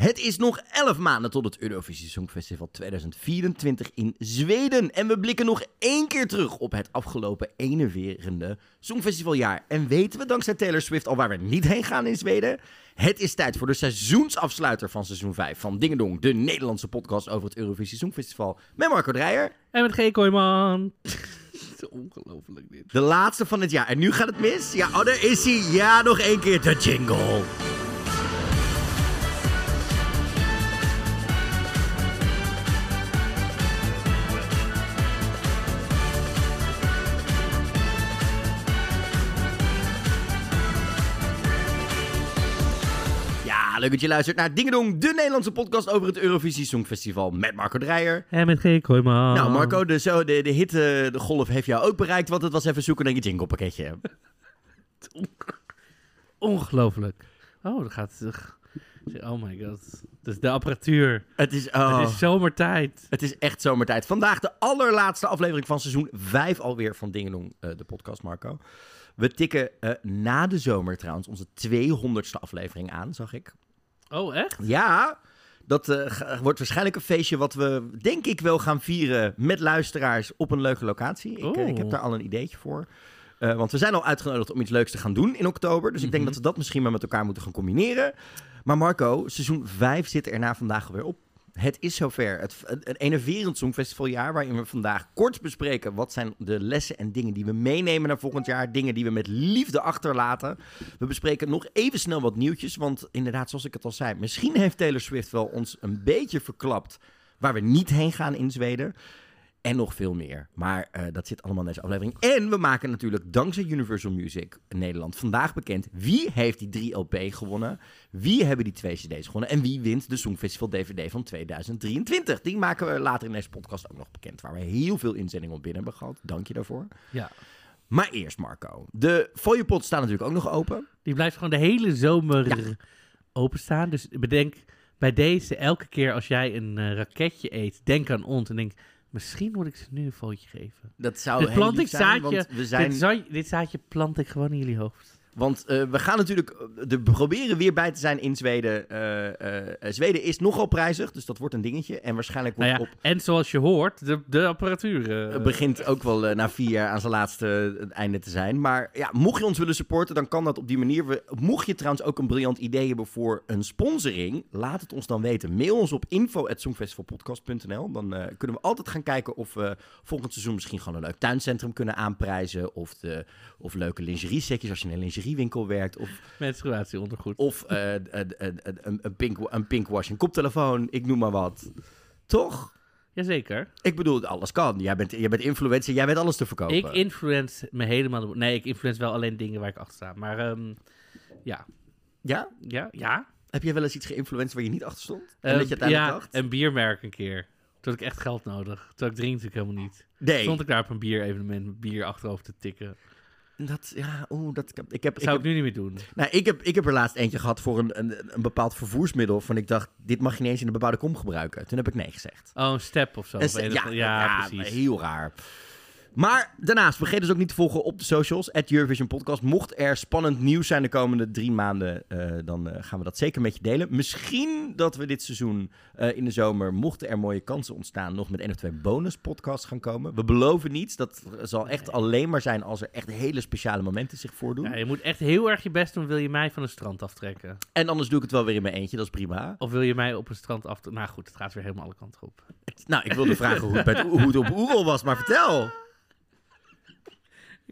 Het is nog 11 maanden tot het Eurovisie Songfestival 2024 in Zweden. En we blikken nog één keer terug op het afgelopen enerverende Songfestivaljaar. En weten we dankzij Taylor Swift al waar we niet heen gaan in Zweden? Het is tijd voor de seizoensafsluiter van seizoen 5 van Dingedong, de Nederlandse podcast over het Eurovisie Songfestival. Met Marco Dreyer. En met G. Kooijman. Ongelooflijk dit. De laatste van het jaar. En nu gaat het mis? Ja, oh, daar is hij. Ja, nog één keer de jingle. Leuk dat je luistert naar Dingedong, de Nederlandse podcast over het Eurovisie Songfestival met Marco Dreyer. En met G. Kooijman. Nou, Marco, de, zo, de, de hitte, de golf heeft jou ook bereikt, want het was even zoeken naar je jinglepakketje. Ongelooflijk. Oh, dat gaat... Oh my god. Dat is de apparatuur. Het is, oh, Het is zomertijd. het is echt zomertijd. Vandaag de allerlaatste aflevering van seizoen 5 alweer van Dingedong, eh, de podcast, Marco. We tikken eh, na de zomer trouwens onze 200ste aflevering aan, zag ik. Oh, echt? Ja, dat eh, wordt waarschijnlijk een feestje wat we, denk ik, wel gaan vieren met luisteraars op een leuke locatie. Ik, eh, ik heb Oh. daar al een ideetje voor. Eh, want we zijn al uitgenodigd om iets leuks te gaan doen in oktober. Dus ik denk Mhm. dat we dat misschien maar met elkaar moeten gaan combineren. Maar Marco, seizoen 5 zit er na vandaag alweer op. Het is zover. Het, het, enerverend Songfestivaljaar waarin we vandaag kort bespreken... wat zijn de lessen en dingen die we meenemen naar volgend jaar. Dingen die we met liefde achterlaten. We bespreken nog even snel wat nieuwtjes. Want inderdaad, zoals ik het al zei... misschien heeft Taylor Swift wel ons een beetje verklapt... waar we niet heen gaan in Zweden. En nog veel meer. Maar eh, dat zit allemaal in deze aflevering. En we maken natuurlijk dankzij Universal Music Nederland vandaag bekend... wie heeft die 3 LP gewonnen... Wie hebben die twee CD's gewonnen? En wie wint de Songfestival DVD van 2023? Die maken we later in deze podcast ook nog bekend. Waar we heel veel inzendingen op binnen hebben gehad. Dank je daarvoor. Ja. Maar eerst, Marco. De fooiepot staat natuurlijk ook nog open. Die blijft gewoon de hele zomer openstaan. Dus bedenk bij deze, elke keer als jij een eh, raketje eet, denk aan ons en denk... Misschien moet ik ze nu een footje geven. Dat zou heel plant ik zijn, zaadje. want we zijn... Dit, zaadje, dit zaadje plant ik gewoon in jullie hoofd. Want eh, we gaan natuurlijk eh, de, proberen weer bij te zijn in Zweden. Eh, Zweden is nogal prijzig, dus dat wordt een dingetje. En waarschijnlijk wordt Nou ja, op en zoals je hoort, de, de apparatuur. Het begint ook wel na vier jaar aan zijn laatste einde te zijn. Maar ja, mocht je ons willen supporten, dan kan dat op die manier. We, mocht je trouwens ook een briljant idee hebben voor een sponsoring, laat het ons dan weten. Mail ons op info.songfestivalpodcast.nl. Dan kunnen we altijd gaan kijken of we volgend seizoen misschien gewoon een leuk tuincentrum kunnen aanprijzen. Of, de, of leuke lingerie setjes als je een lingeriewinkel werkt. Of, Menstruatieondergoed. of eh, een, een, pink, een pinkwash, een koptelefoon, ik noem maar wat. Toch? Jazeker. Ik bedoel, alles kan. Jij bent, jij bent influencer, jij weet alles te verkopen. Ik influence me helemaal... Nee, ik influence wel alleen dingen waar ik achter sta. Maar ehm, ja. Ja? Ja? Ja? Heb je wel eens iets geïnfluenced waar je niet achter stond? En Eh, dat je uiteindelijk ja, dacht? een biermerk een keer. Toen had ik echt geld nodig. Toen ik drink natuurlijk helemaal niet. Nee. Stond ik daar op een bierevenement met bier achterover te tikken. Dat, ja, oeh, dat, ik, heb, Dat ik, zou heb, ik nu niet meer doen. nou, ik, heb, ik heb er laatst eentje gehad voor een, een, een bepaald vervoersmiddel. Van ik dacht, dit mag je niet eens in een bebouwde kom gebruiken. Toen heb ik nee gezegd. Oh, een step of zo. Een- ja, ja, precies. heel raar. Maar daarnaast, vergeet dus ook niet te volgen op de socials. At Eurovision Podcast. Mocht er spannend nieuws zijn de komende drie maanden, eh, dan eh, gaan we dat zeker met je delen. Misschien dat we dit seizoen eh, in de zomer, mochten er mooie kansen ontstaan, nog met één of twee bonus podcasts gaan komen. We beloven niets. Dat zal echt alleen maar zijn als er echt hele speciale momenten zich voordoen. Ja, je moet echt heel erg je best doen. Wil je mij van een strand aftrekken? En anders doe ik het wel weer in mijn eentje. Dat is prima. Of wil je mij op een strand aftrekken? Nou goed, het gaat weer helemaal alle kanten op. Nou, ik wilde vragen hoe het, met, hoe het op Oerol was, maar vertel.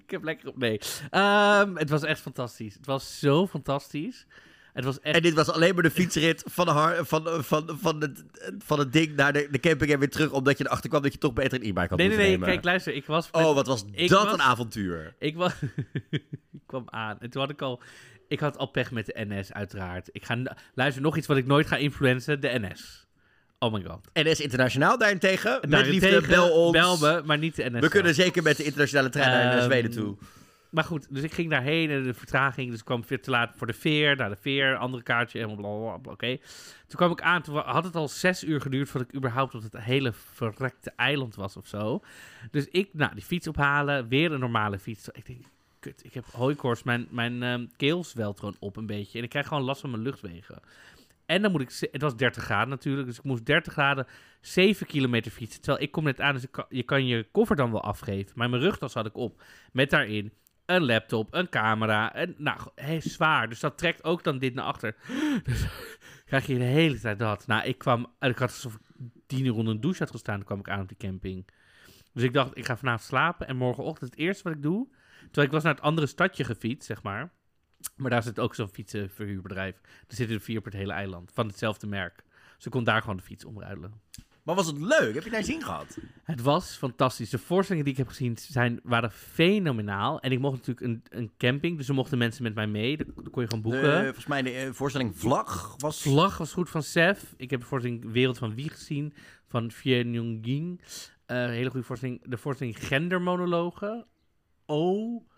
Ik heb lekker op... Nee. Ehm, het was echt fantastisch. Het was zo fantastisch. Het was echt... En dit was alleen maar de fietsrit van, har- van, van, van, het, van het ding naar de, de camping en weer terug. Omdat je erachter kwam dat je toch beter een e-bike had Nee, nee, nee. nemen. Kijk, luister. Ik was... Oh, wat was dat was- een avontuur. Ik, was, ik kwam aan en toen had ik al... Ik had al pech met de NS, uiteraard. Ik ga... Luister, nog iets wat ik nooit ga influencen. De NS. Oh my god. NS Internationaal daarentegen. Met Daarentegen, liefde, bel ons. Bel me, maar niet de NS. We kunnen zeker met de internationale trein naar Ehm, Zweden toe. maar goed, dus ik ging daarheen en de vertraging. Dus ik kwam weer te laat voor de veer. Naar de veer, andere kaartje, helemaal bla bla bla. Oké. Toen kwam ik aan, toen had het al zes uur geduurd voordat ik überhaupt op het hele verrekte eiland was of zo. Dus ik, nou, die fiets ophalen, weer een normale fiets. Ik denk, kut, ik heb hooikoorts, mijn, mijn ehm, keel zwelt gewoon op een beetje. En ik krijg gewoon last van mijn luchtwegen. En dan moet ik, het was 30 graden natuurlijk, dus ik moest 30 graden 7 kilometer fietsen. Terwijl ik kom net aan, dus je kan je koffer dan wel afgeven. Maar mijn rugtas had ik op, met daarin een laptop, een camera, en, nou, zwaar. Dus dat trekt ook dan dit naar achter. Dus krijg je de hele tijd dat. Nou, ik kwam, ik had alsof ik tien uur onder een douche had gestaan, toen kwam ik aan op die camping. Dus ik dacht, ik ga vanavond slapen en morgenochtend het eerste wat ik doe, terwijl ik was naar het andere stadje gefietst, zeg maar. Maar daar zit ook zo'n fietsenverhuurbedrijf. Er zitten er vier op het hele eiland, van hetzelfde merk. Dus ik kon daar gewoon de fiets omruilen. Maar was het leuk? Heb je daar zin gehad? Het was fantastisch. De voorstellingen die ik heb gezien zijn, waren fenomenaal. En ik mocht natuurlijk een, een camping, dus er mochten mensen met mij mee. Daar kon je gewoon boeken. De, volgens mij de eh, voorstelling Vlag was... Vlag was goed van Sef. Ik heb de voorstelling Wereld van Wie gezien van Fien Ying. Eh hele goede voorstelling. De voorstelling Gendermonologen. Oh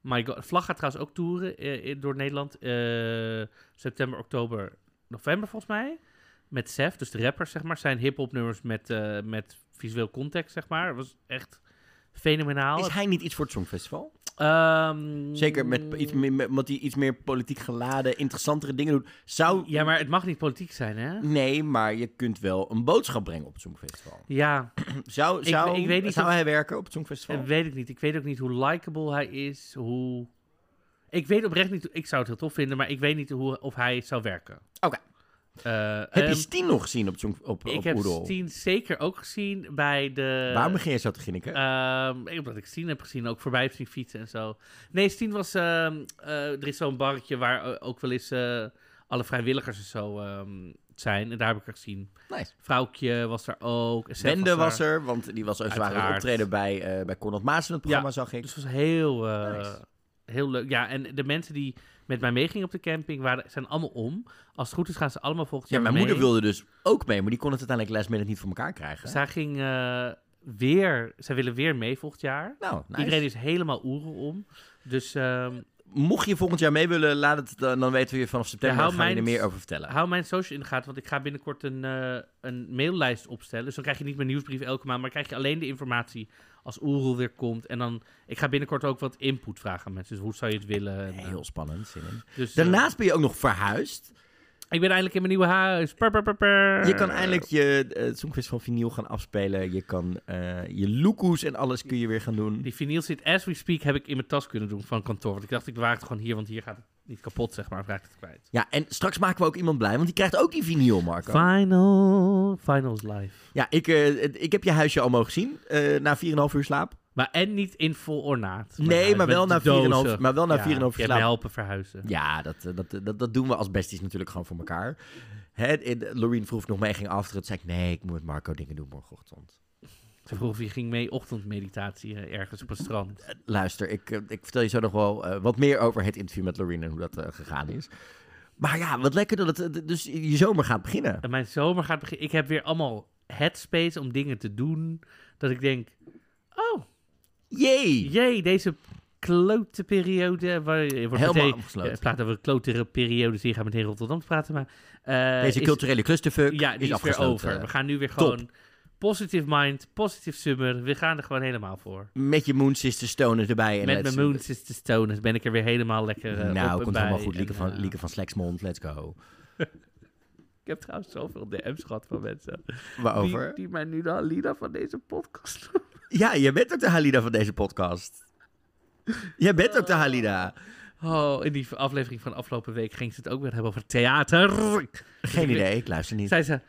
my god. Vlag gaat trouwens ook toeren eh, door Nederland. Eh, september, oktober, november volgens mij. Met Sef, dus de rappers zeg maar. Zijn hip-hop nummers met, eh, met visueel context zeg maar. Het was echt fenomenaal. Is hij niet iets voor het Songfestival? Ehm, Zeker met iets meer, met, omdat hij iets meer politiek geladen, interessantere dingen doet. Zou... Ja, maar het mag niet politiek zijn, hè? Nee, maar je kunt wel een boodschap brengen op het Songfestival. Ja, Zou, zou, ik weet niet zou of- hij werken op het Songfestival? Dat weet ik niet. Ik weet ook niet hoe likable hij is. Hoe... Ik weet oprecht niet. Ik zou het heel tof vinden, maar ik weet niet hoe, of hij zou werken. Oké. Eh, Heb je ehm, Steen nog gezien op, Song, op, ik op heb Oedel? Steen zeker ook gezien bij de. Waarom begin je zo te ginniken? Ehm, ik- omdat ik Steen heb gezien, ook voorbij heb zien fietsen en zo. Nee, Steen was. ehm, eh, er is zo'n barretje waar ook wel eens eh, alle vrijwilligers en zo ehm, zijn. En daar heb ik haar gezien. nice. Vrouwtje was er ook. Wende was er, want die was een zware optreden bij, bij Cornel Maas in het programma, Ja, zag ik. Dus het was heel, Nice. heel leuk. Ja, en de mensen die met mij meegingen op de camping waren, zijn allemaal om. Als het goed is gaan ze allemaal volgend Ja, jaar mijn moeder wilde dus ook mee, maar die kon het uiteindelijk last minute niet voor elkaar krijgen. Zij ging eh, weer, zij willen weer mee volgend jaar. Nou, nice. Iedereen is helemaal oeren om. Dus ehm, Mocht je volgend jaar mee willen, laat het dan, dan weten we je vanaf september. Ja, hou gaan we er meer over vertellen. hou mijn social in de gaten, want ik ga binnenkort een, eh, een maillijst opstellen. Dus dan krijg je niet mijn nieuwsbrief elke maand, maar krijg je alleen de informatie als Oerel weer komt. En dan, ik ga binnenkort ook wat input vragen aan mensen. Dus hoe zou je het willen? En, eh, Heel spannend, zin in. dus, eh, Daarnaast ben je ook nog verhuisd. ik ben eindelijk in mijn nieuwe huis. Je kan eindelijk je uh, Songfestival vinyl gaan afspelen. Je kan eh, je loekoes en alles kun je weer gaan doen. Die vinyl zit, as we speak, heb ik in mijn tas kunnen doen van kantoor. Want ik dacht, ik bewaar het gewoon hier, want hier gaat het niet kapot, zeg maar. Of raakt het kwijt. Ja, en straks maken we ook iemand blij, want die krijgt ook die vinyl, Marco. Final. Final is live. Ja, ik, eh, ik heb je huisje al mogen zien eh, na 4,5 uur slaap. Maar en niet in vol ornaat. Nee, maar wel na 4,5 dozen. maar wel na 4,5 Je uur hebt me slaap. helpen verhuizen. Ja, dat, eh, dat, dat, dat doen we als besties natuurlijk gewoon voor elkaar. Hè, Loreen vroeg nog mee ging afteren. Toen zei ik, nee, ik moet met Marco dingen doen morgenochtend. Ze vroeg of je ging mee ochtendmeditatie eh, ergens op het strand. Eh, Luister, ik, eh, ik vertel je zo nog wel wat meer over het interview met Loreen en hoe dat gegaan is. Maar ja, wat lekker dat het dus je zomer gaat beginnen. En mijn zomer gaat beginnen. Ik heb weer allemaal headspace om dingen te doen. Dat ik denk, oh, Jee! jee, deze klote periode. Waar, Helemaal meteen, afgesloten. Het praat over klotere periodes. Hier gaan meteen Rotterdam praten. Maar, Deze is- culturele clusterfuck Ja, die is, weer afgesloten. over. We gaan nu weer Top. Positive mind, positive summer. We gaan er gewoon helemaal voor. Met je Moon Sister Stoner erbij. En Met mijn Moon Sister Stoners ben ik er weer helemaal lekker uh, Nou, op komt helemaal goed. Lieke van, eh, Lieke van Sleksmond, let's go. Ik heb trouwens zoveel DM's gehad van mensen. Waarover? Die, die mij nu de Alida van deze podcast Ja, jij bent ook de Halida van deze podcast. Jij bent ook de Halida. Oh, in die aflevering van afgelopen week ging ze het ook weer hebben over theater. Geen idee, ik luister niet. Zei ze,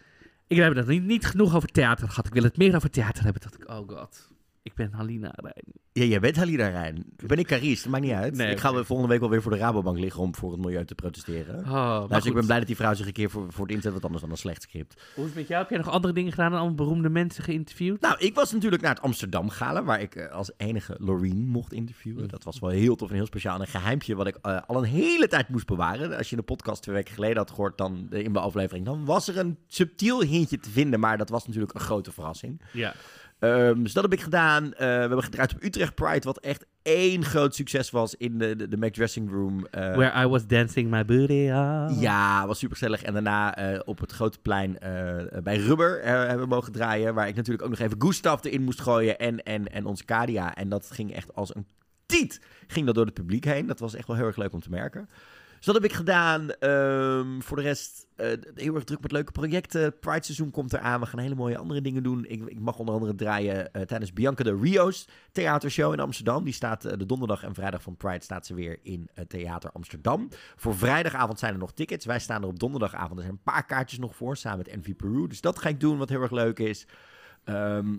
ik heb het niet, niet genoeg over theater gehad. Ik wil het meer over theater hebben. dacht ik, oh god. Ik ben Halina Rijn. Ja, jij bent Halida Rijn. Ben ik Carice, dat maakt niet uit. Nee, ik ga volgende week wel weer voor de Rabobank liggen om voor het milieu te protesteren. Oh, maar Luister, ik ben blij dat die vrouw zich een keer voor, voor het inzet wat anders dan een slecht script. Hoe is het met jou? Heb jij nog andere dingen gedaan en allemaal beroemde mensen geïnterviewd? Nou, ik was natuurlijk naar het Amsterdam Gala, waar ik eh, als enige Loreen mocht interviewen. Dat was wel heel tof en heel speciaal. En een geheimpje wat ik eh, al een hele tijd moest bewaren. Als je de podcast twee weken geleden had gehoord dan, eh, in mijn aflevering, dan was er een subtiel hintje te vinden. Maar dat was natuurlijk een grote verrassing. Ja. Ehm, dus dat heb ik gedaan. Eh, we hebben gedraaid op Utrecht Pride, wat echt één groot succes was in de, de, de Mac Dressing Room. eh, Where I was dancing my booty ja, was super gezellig. En daarna eh, op het grote plein bij Rubber hebben we mogen draaien. Waar ik natuurlijk ook nog even Gustav erin moest gooien. En, en, en onze Kadia. En dat ging echt als een tiet. Ging dat door het publiek heen. Dat was echt wel heel erg leuk om te merken. Dus dat heb ik gedaan. Ehm, voor de rest eh, heel erg druk met leuke projecten. Pride seizoen komt eraan. We gaan hele mooie andere dingen doen. Ik, ik mag onder andere draaien eh, tijdens Bianca de Rio's theatershow in Amsterdam. Die staat eh, de donderdag en vrijdag van Pride staat ze weer in Theater Amsterdam. Voor vrijdagavond zijn er nog tickets. Wij staan er op donderdagavond. Er zijn een paar kaartjes nog voor samen met Envy Peru. Dus dat ga ik doen, wat heel erg leuk is. Ehm,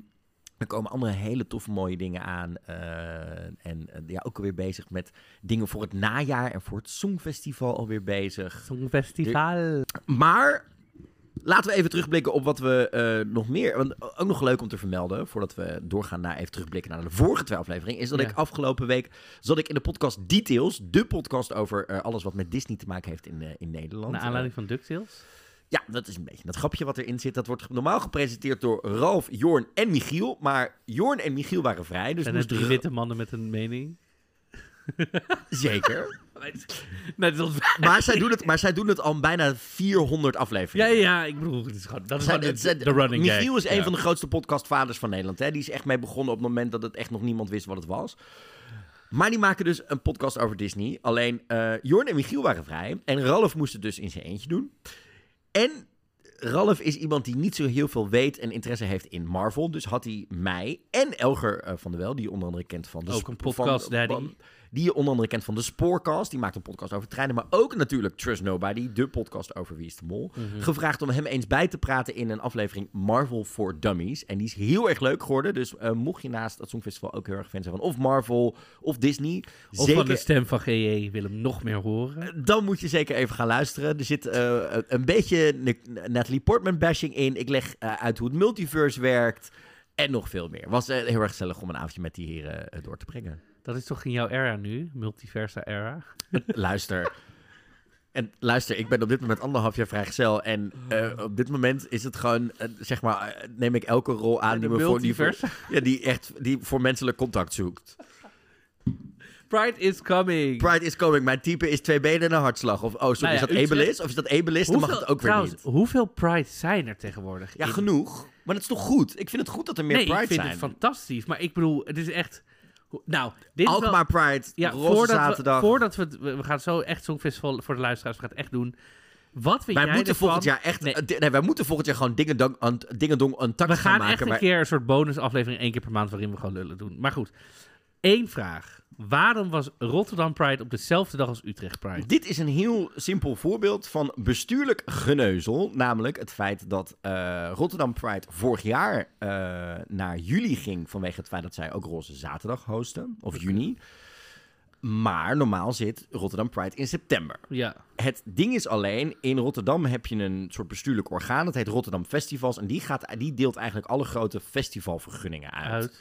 er komen andere hele toffe mooie dingen aan. eh, en eh, ja, ook alweer bezig met dingen voor het najaar en voor het Songfestival alweer bezig. Songfestival. Maar laten we even terugblikken op wat we eh, nog meer... Want ook nog leuk om te vermelden, voordat we doorgaan naar even terugblikken naar de vorige twee afleveringen... is dat Ja. ik afgelopen week zat ik in de podcast Details, de podcast over alles wat met Disney te maken heeft in, in Nederland. Naar aanleiding van DuckTales. Ja, dat is een beetje dat grapje wat erin zit. Dat wordt normaal gepresenteerd door Ralf, Jorn en Michiel. Maar Jorn en Michiel waren vrij, dus moest drie witte mannen met een mening? Zeker. Net als Maar zij, doen het, maar zij doen het al bijna 400 Ja, afleveringen. ja, ik bedoel, het is gewoon, dat is Zij- gewoon zij- de, de running gag. Michiel is een Ja. van de grootste podcastvaders van Nederland. Hè? Die is echt mee begonnen op het moment dat het echt nog niemand wist wat het was. Maar die maken dus een podcast over Disney. Alleen eh Jorn en Michiel waren vrij. En Ralf moest het dus in zijn eentje doen. En Ralf is iemand die niet zo heel veel weet en interesse heeft in Marvel. Dus had hij mij en Elger eh, van der Wel, die je onder andere kent van de Ook een podcast van- daddy. van- die je onder andere kent van de Spoorcast. Die maakt een podcast over treinen. Maar ook natuurlijk Trust Nobody, de podcast over Wie is de Mol. Mhm. Gevraagd om hem eens bij te praten in een aflevering Marvel for Dummies. En die is heel erg leuk geworden. Dus eh, mocht je naast het Songfestival ook heel erg fan zijn van of Marvel of Disney. Of zeker, van de stem van GE wil hem nog meer horen. dan moet je zeker even gaan luisteren. Er zit eh, een beetje Natalie Portman bashing in. Ik leg eh, uit hoe het multiverse werkt. En nog veel meer. Was eh, heel erg gezellig om een avondje met die heren eh, door te brengen. Dat is toch in jouw era nu? Multiversa era? luister. En luister, ik ben op dit moment anderhalf jaar vrijgezel. En eh, op dit moment is het gewoon, eh, zeg maar, eh, neem ik elke rol aan die, me voor, die, voor, ja, die echt die voor menselijk contact zoekt. Pride is coming. Pride is coming. Mijn type is twee benen en een hartslag. Of, oh, sorry, Nou ja, is dat ableist? Of is dat ableist? Dan mag het ook weer niet. hoeveel Pride zijn er tegenwoordig? Ja, in- genoeg. Maar dat is toch goed? Ik vind het goed dat er meer nee, Pride ik vind zijn. het fantastisch. Maar ik bedoel, het is echt... Nou, dit is wel... Alkmaar Pride, Ja, voordat Zaterdag. we, voordat we. We gaan zo echt Songfestival voor de luisteraars. We gaan het echt doen. Wat wij moeten ervan? volgend jaar echt... Nee. eh, nee, wij moeten volgend jaar gewoon dingen dong dong een tak We gaan gaan maken. echt een keer een soort bonusaflevering één keer per maand waarin we gewoon lullen doen. Maar goed, één vraag. Waarom was Rotterdam Pride op dezelfde dag als Utrecht Pride? Dit is een heel simpel voorbeeld van bestuurlijk geneuzel. Namelijk het feit dat eh, Rotterdam Pride vorig jaar eh, naar juli ging. Vanwege het feit dat zij ook Roze Zaterdag hosten. Of juni. Maar normaal zit Rotterdam Pride in september. Ja, Het ding is alleen, in Rotterdam heb je een soort bestuurlijk orgaan. Dat heet Rotterdam Festivals. En die, gaat, die deelt eigenlijk alle grote festivalvergunningen uit. uit.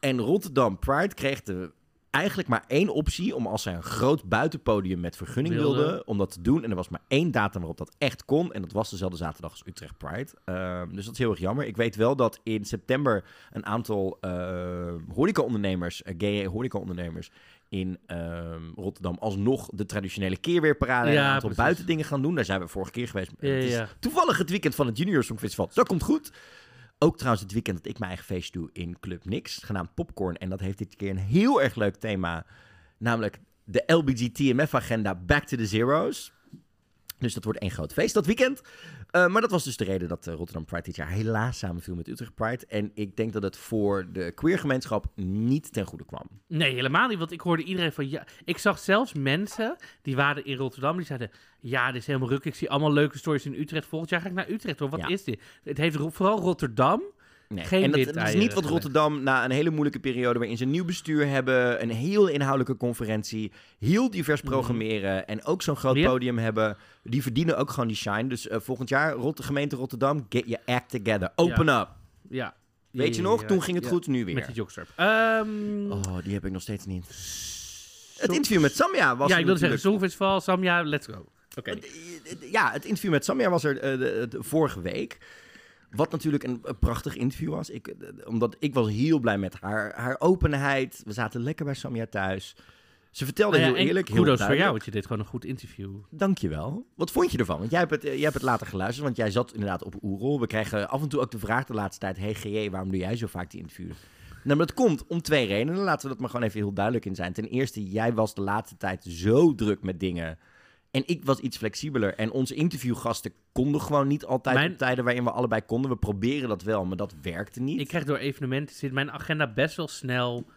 En Rotterdam Pride kreeg de, eigenlijk maar één optie om als zij een groot buitenpodium met vergunning Wilde. wilden, om dat te doen. En er was maar één datum waarop dat echt kon. En dat was dezelfde zaterdag als Utrecht Pride. Ehm, dus dat is heel erg jammer. Ik weet wel dat in september een aantal uh, horecaondernemers, uh, gay horecaondernemers in ehm, Rotterdam alsnog de traditionele keerweerparade en Ja, een aantal buitendingen gaan doen. Daar zijn we vorige keer geweest. Ja, het is ja. toevallig het weekend van het Junior Songfestival. Dus dat komt goed. Ook trouwens het weekend dat ik mijn eigen feestje doe in Club Nix, genaamd Popcorn. En dat heeft dit keer een heel erg leuk thema, namelijk de LBGTMF-agenda Back to the Zeros. Dus dat wordt één groot feest dat weekend. Uh, maar dat was dus de reden dat uh, Rotterdam Pride dit jaar helaas samenviel met Utrecht Pride. En ik denk dat het voor de queergemeenschap niet ten goede kwam. Nee, helemaal niet. Want ik hoorde iedereen van ja. Ik zag zelfs mensen die waren in Rotterdam. Die zeiden: Ja, dit is helemaal ruk. Ik zie allemaal leuke stories in Utrecht. Volgend jaar ga ik naar Utrecht hoor. Wat Ja. is dit? Het heeft vooral Rotterdam. Nee. Geen en dat, dat is niet wat. Rotterdam na een hele moeilijke periode waarin ze een nieuw bestuur hebben, een heel inhoudelijke conferentie, heel divers Mhm. programmeren en ook zo'n groot Ja. podium hebben. Die verdienen ook gewoon die shine. Dus eh, volgend jaar, Rot de gemeente Rotterdam, get your act together. Open up. Ja. Weet je nog? Toen ging het goed, nu Met weer. die jogstrap. Ehm Oh, die heb ik nog steeds niet. Het interview met Samia was Ja, ik wilde zeggen: Songfestival, Samja, let's go. Oké. Ja, het interview met Samia was er eh, de- de- vorige week. Wat natuurlijk een, een prachtig interview was. Ik, eh, omdat ik was heel blij met haar, haar openheid. We zaten lekker bij Samia thuis. Ze vertelde Nou ja, heel eerlijk, heel Kudos voor jou, want je deed gewoon een goed interview. Dankjewel. Wat vond je ervan? Want jij hebt, het, eh, jij hebt het later geluisterd, want jij zat inderdaad op Oerol. We krijgen af en toe ook de vraag de laatste tijd... Hey GJ, waarom doe jij zo vaak die interviews? Nou, maar dat komt om twee redenen. Laten we dat maar gewoon even heel duidelijk in zijn. Ten eerste, jij was de laatste tijd zo druk met dingen... En ik was iets flexibeler. En onze interviewgasten konden gewoon niet altijd Mijn- op tijden waarin we allebei konden. We proberen dat wel, maar dat werkte niet. Ik krijg door evenementen zit mijn agenda best wel snel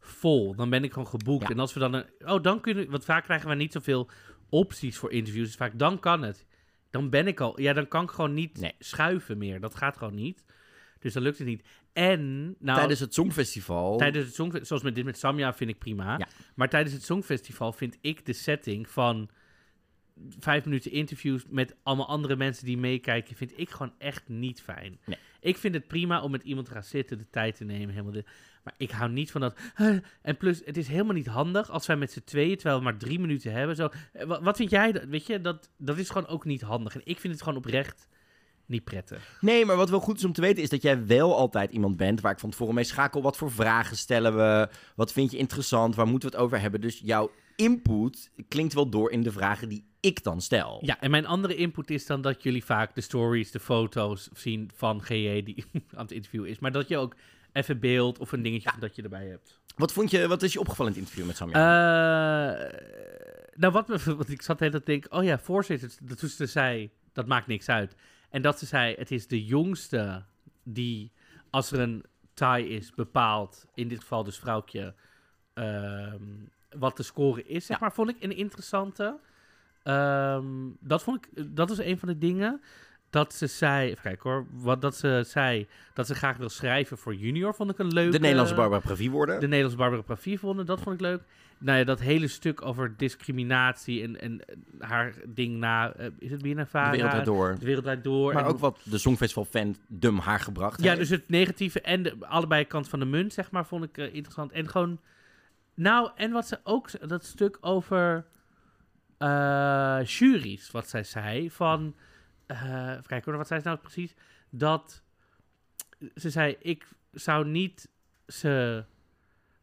vol. Dan ben ik gewoon geboekt. Ja. En als we dan een, oh dan kunnen, want vaak krijgen we niet zoveel opties voor interviews. Dus vaak dan kan het. Dan ben ik al, ja dan kan ik gewoon niet Nee. schuiven meer. Dat gaat gewoon niet. Dus dan lukt het niet. En nou, Tijdens het Songfestival... tijdens het songfestival, zoals met dit met Samia vind ik prima. Ja. Maar tijdens het songfestival vind ik de setting van vijf minuten interviews met allemaal andere mensen die meekijken, vind ik gewoon echt niet fijn. Nee. Ik vind het prima om met iemand te gaan zitten, de tijd te nemen, helemaal de, maar ik hou niet van dat. En plus, het is helemaal niet handig als wij met z'n tweeën, terwijl we maar drie minuten hebben. Zo, Eh, wat, vind jij? dat- Weet je, dat, dat is gewoon ook niet handig. En ik vind het gewoon oprecht niet prettig. Nee, maar wat wel goed is om te weten is dat jij wel altijd iemand bent waar ik van tevoren mee schakel. Wat voor vragen stellen we? Wat vind je interessant? Waar moeten we het over hebben? Dus jouw input klinkt wel door in de vragen die ik dan stel. Ja, en mijn andere input is dan dat jullie vaak de stories, de foto's zien van GJ die aan het interview is. Maar dat je ook even beeld of een dingetje dat je erbij hebt. Wat vond je, wat is je opgevallen in het interview met Samia? Eh, nou, wat me, want ik zat de hele tijd te denken, oh ja, voorzitter, dat toen ze zei, dat maakt niks uit. En dat ze zei, het is de jongste die, als er een tie is, bepaalt, in dit geval dus vrouwtje, ehm, wat de score is, zeg Ja. maar, vond ik een interessante. Ehm, dat vond ik, dat is een van de dingen. Dat ze zei, even kijken hoor, wat dat ze zei, dat ze graag wil schrijven voor junior, vond ik een leuke... de Nederlandse Barbara Pravi worden. De Nederlandse Barbara Pravier vonden, dat vond ik leuk. Nou ja, dat hele stuk over discriminatie en, en haar ding na... eh, is het weer de wereld door. De wereld door. Maar en ook wat de Songfestival fan dum haar gebracht Ja, heeft. dus het negatieve en de, allebei kant van de munt, zeg maar, vond ik eh, interessant. En gewoon... Nou, en wat ze ook... Dat stuk over eh juries, wat zij zei, van... eh even kijken wat zei ze nou precies? Dat... Ze zei, ik zou niet ze...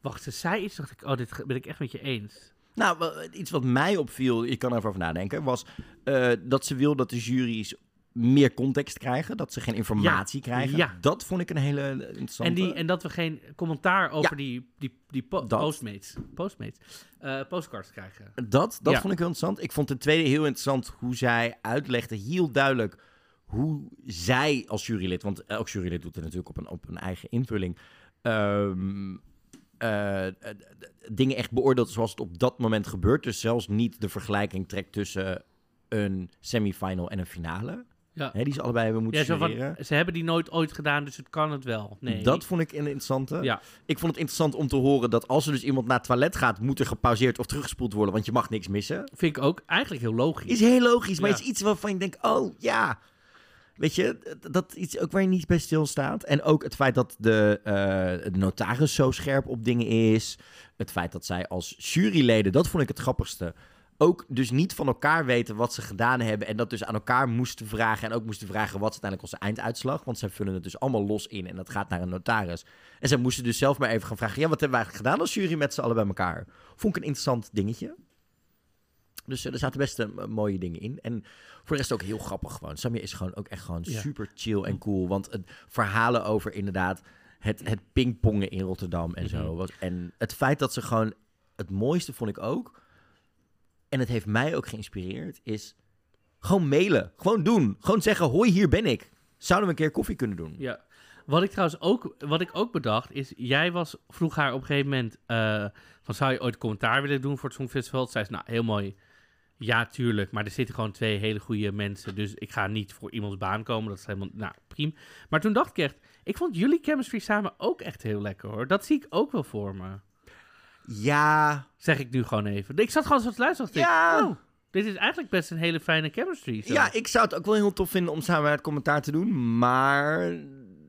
Wacht, ze zei iets, dacht ik, oh, dit ben ik echt met je eens. Nou, iets wat mij opviel, ik kan er over nadenken, was eh, dat ze wil dat de juries meer context krijgen, dat ze geen informatie krijgen. ja. Dat vond ik een hele interessante. En, die, en dat we geen commentaar over Ja. die, die, die po- Dat. postmates, postmates eh, postcards krijgen. Dat, dat vond ik heel interessant. Ik vond ten tweede heel interessant hoe zij uitlegde, heel duidelijk, hoe zij als jurylid, want elk jurylid doet het natuurlijk op een, op een eigen invulling, ehm, eh, dingen echt beoordeelt zoals het op dat moment gebeurt. Dus zelfs niet de vergelijking trekt tussen een semifinal en een finale. Ja. Hè, die ze allebei hebben moeten Ja, van, ze hebben die nooit ooit gedaan, dus het kan het wel. Nee. Dat vond ik een interessante. Ja. Ik vond het interessant om te horen dat als er dus iemand naar het toilet gaat, moet er gepauzeerd of teruggespoeld worden, want je mag niks missen. vind ik ook eigenlijk heel logisch. Is heel logisch, maar Ja. is iets waarvan je denkt, oh ja. Weet je, dat iets ook waar je niet bij stilstaat. En ook het feit dat de, eh, de notaris zo scherp op dingen is. Het feit dat zij als juryleden, dat vond ik het grappigste. Ook dus niet van elkaar weten wat ze gedaan hebben. En dat dus aan elkaar moesten vragen. En ook moesten vragen wat is uiteindelijk onze einduitslag. Want zij vullen het dus allemaal los in. En dat gaat naar een notaris. En zij moesten dus zelf maar even gaan vragen. Ja, wat hebben wij eigenlijk gedaan als jury met z'n allen bij elkaar? Vond ik een interessant dingetje. Dus eh, er zaten best eh, mooie dingen in. En voor de rest ook heel grappig gewoon. Samia is gewoon ook echt gewoon Ja. super chill en cool. Want het verhalen over inderdaad het, het pingpongen in Rotterdam en zo. Mhm. Was, en het feit dat ze gewoon... Het mooiste vond ik ook... En het heeft mij ook geïnspireerd, is gewoon mailen. Gewoon doen. Gewoon zeggen, hoi, hier ben ik. Zouden we een keer koffie kunnen doen? Ja. Wat ik trouwens ook, wat ik ook bedacht is, jij was, vroeg haar op een gegeven moment eh, van zou je ooit commentaar willen doen voor het Songfestival? Toen zei ze, nou heel mooi, ja tuurlijk, maar er zitten gewoon twee hele goede mensen, dus ik ga niet voor iemands baan komen. Dat is helemaal, nou prima. Maar toen dacht ik echt, ik vond jullie chemistry samen ook echt heel lekker hoor. Dat zie ik ook wel voor me. Ja, Zeg ik nu gewoon even. Ik zat gewoon zo te luisteren. ik, Ja. oh, dit is eigenlijk best een hele fijne chemistry. zo. Ja, ik zou het ook wel heel tof vinden om samen het commentaar te doen. Maar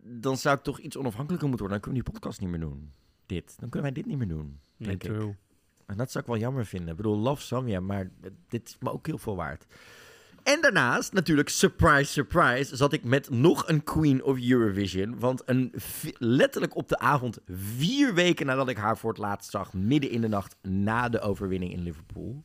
dan zou ik toch iets onafhankelijker moeten worden. Dan kunnen we die podcast niet meer doen. Dit. Dan kunnen wij dit niet meer doen. Nee, ik. En dat zou ik wel jammer vinden. Ik bedoel, love Samia, maar dit is me ook heel veel waard. En daarnaast, natuurlijk, surprise, surprise, zat ik met nog een Queen of Eurovision. Want een, letterlijk op de avond, vier weken nadat ik haar voor het laatst zag, midden in de nacht na de overwinning in Liverpool,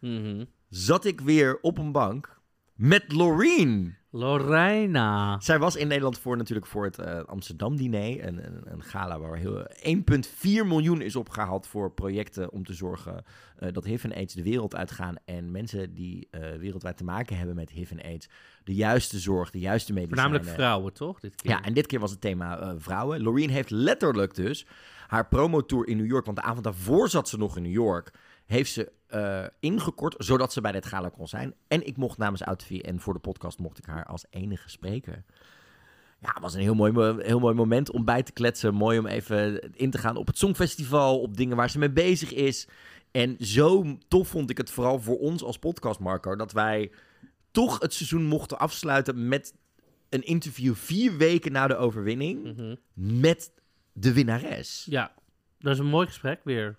Mhm. zat ik weer op een bank met Loreen. Lorena. Zij was in Nederland voor natuurlijk voor het eh, Amsterdam-diner. Een, een, een gala waar heel 1,4 miljoen is opgehaald voor projecten om te zorgen eh, dat HIV en AIDS de wereld uitgaan. En mensen die eh, wereldwijd te maken hebben met HIV en AIDS de juiste zorg, de juiste medicijnen. Voornamelijk vrouwen, toch? Dit keer. Ja, en dit keer was het thema vrouwen. Loreen heeft letterlijk dus haar promotour in New York, want de avond daarvoor zat ze nog in New York, heeft ze eh, ingekort, zodat ze bij dit gala kon zijn. En ik mocht namens Outfie en voor de podcast mocht ik haar als enige spreken. Ja, het was een heel mooi, mo- heel mooi moment om bij te kletsen. Mooi om even in te gaan op het Songfestival, op dingen waar ze mee bezig is. En zo tof vond ik het vooral voor ons als podcast, Marco, dat wij toch het seizoen mochten afsluiten met een interview vier weken na de overwinning Mhm. met de winnares. Ja, dat is een mooi gesprek weer.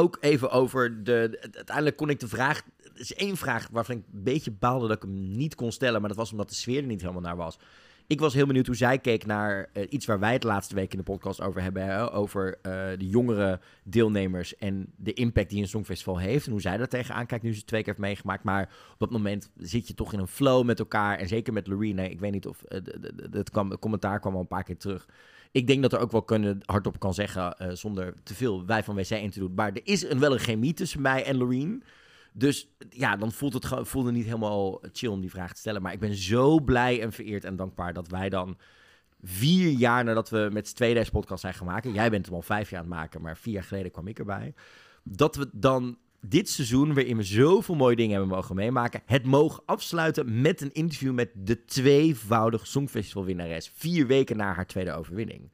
Ook even over de. Uiteindelijk kon ik de vraag. Er is één vraag waarvan ik een beetje baalde dat ik hem niet kon stellen. Maar dat was omdat de sfeer er niet helemaal naar was. Ik was heel benieuwd hoe zij keek naar eh, iets waar wij het laatste week in de podcast over hebben. Over eh, de jongere deelnemers en de impact die een Songfestival heeft. En hoe zij daar tegenaan kijkt nu ze het twee keer heeft meegemaakt. Maar op dat moment zit je toch in een flow met elkaar. En zeker met Lorena. Ik weet niet of de- het, het commentaar kwam al een paar keer terug. Ik denk dat er ook wel kunnen, hardop kan zeggen, eh, zonder te veel wij van WC in te doen. Maar er is een, wel een chemie tussen mij en Loreen. Dus ja, dan voelt het voelde niet helemaal chill om die vraag te stellen. Maar ik ben zo blij en vereerd en dankbaar dat wij dan vier jaar nadat we met z'n tweeën deze podcast zijn maken. Jij bent hem al vijf jaar aan het maken, maar vier jaar geleden kwam ik erbij. Dat we dan dit seizoen, waarin we zoveel mooie dingen hebben mogen meemaken, het mogen afsluiten met een interview met de tweevoudig Songfestival-winnares. Vier weken na haar tweede overwinning.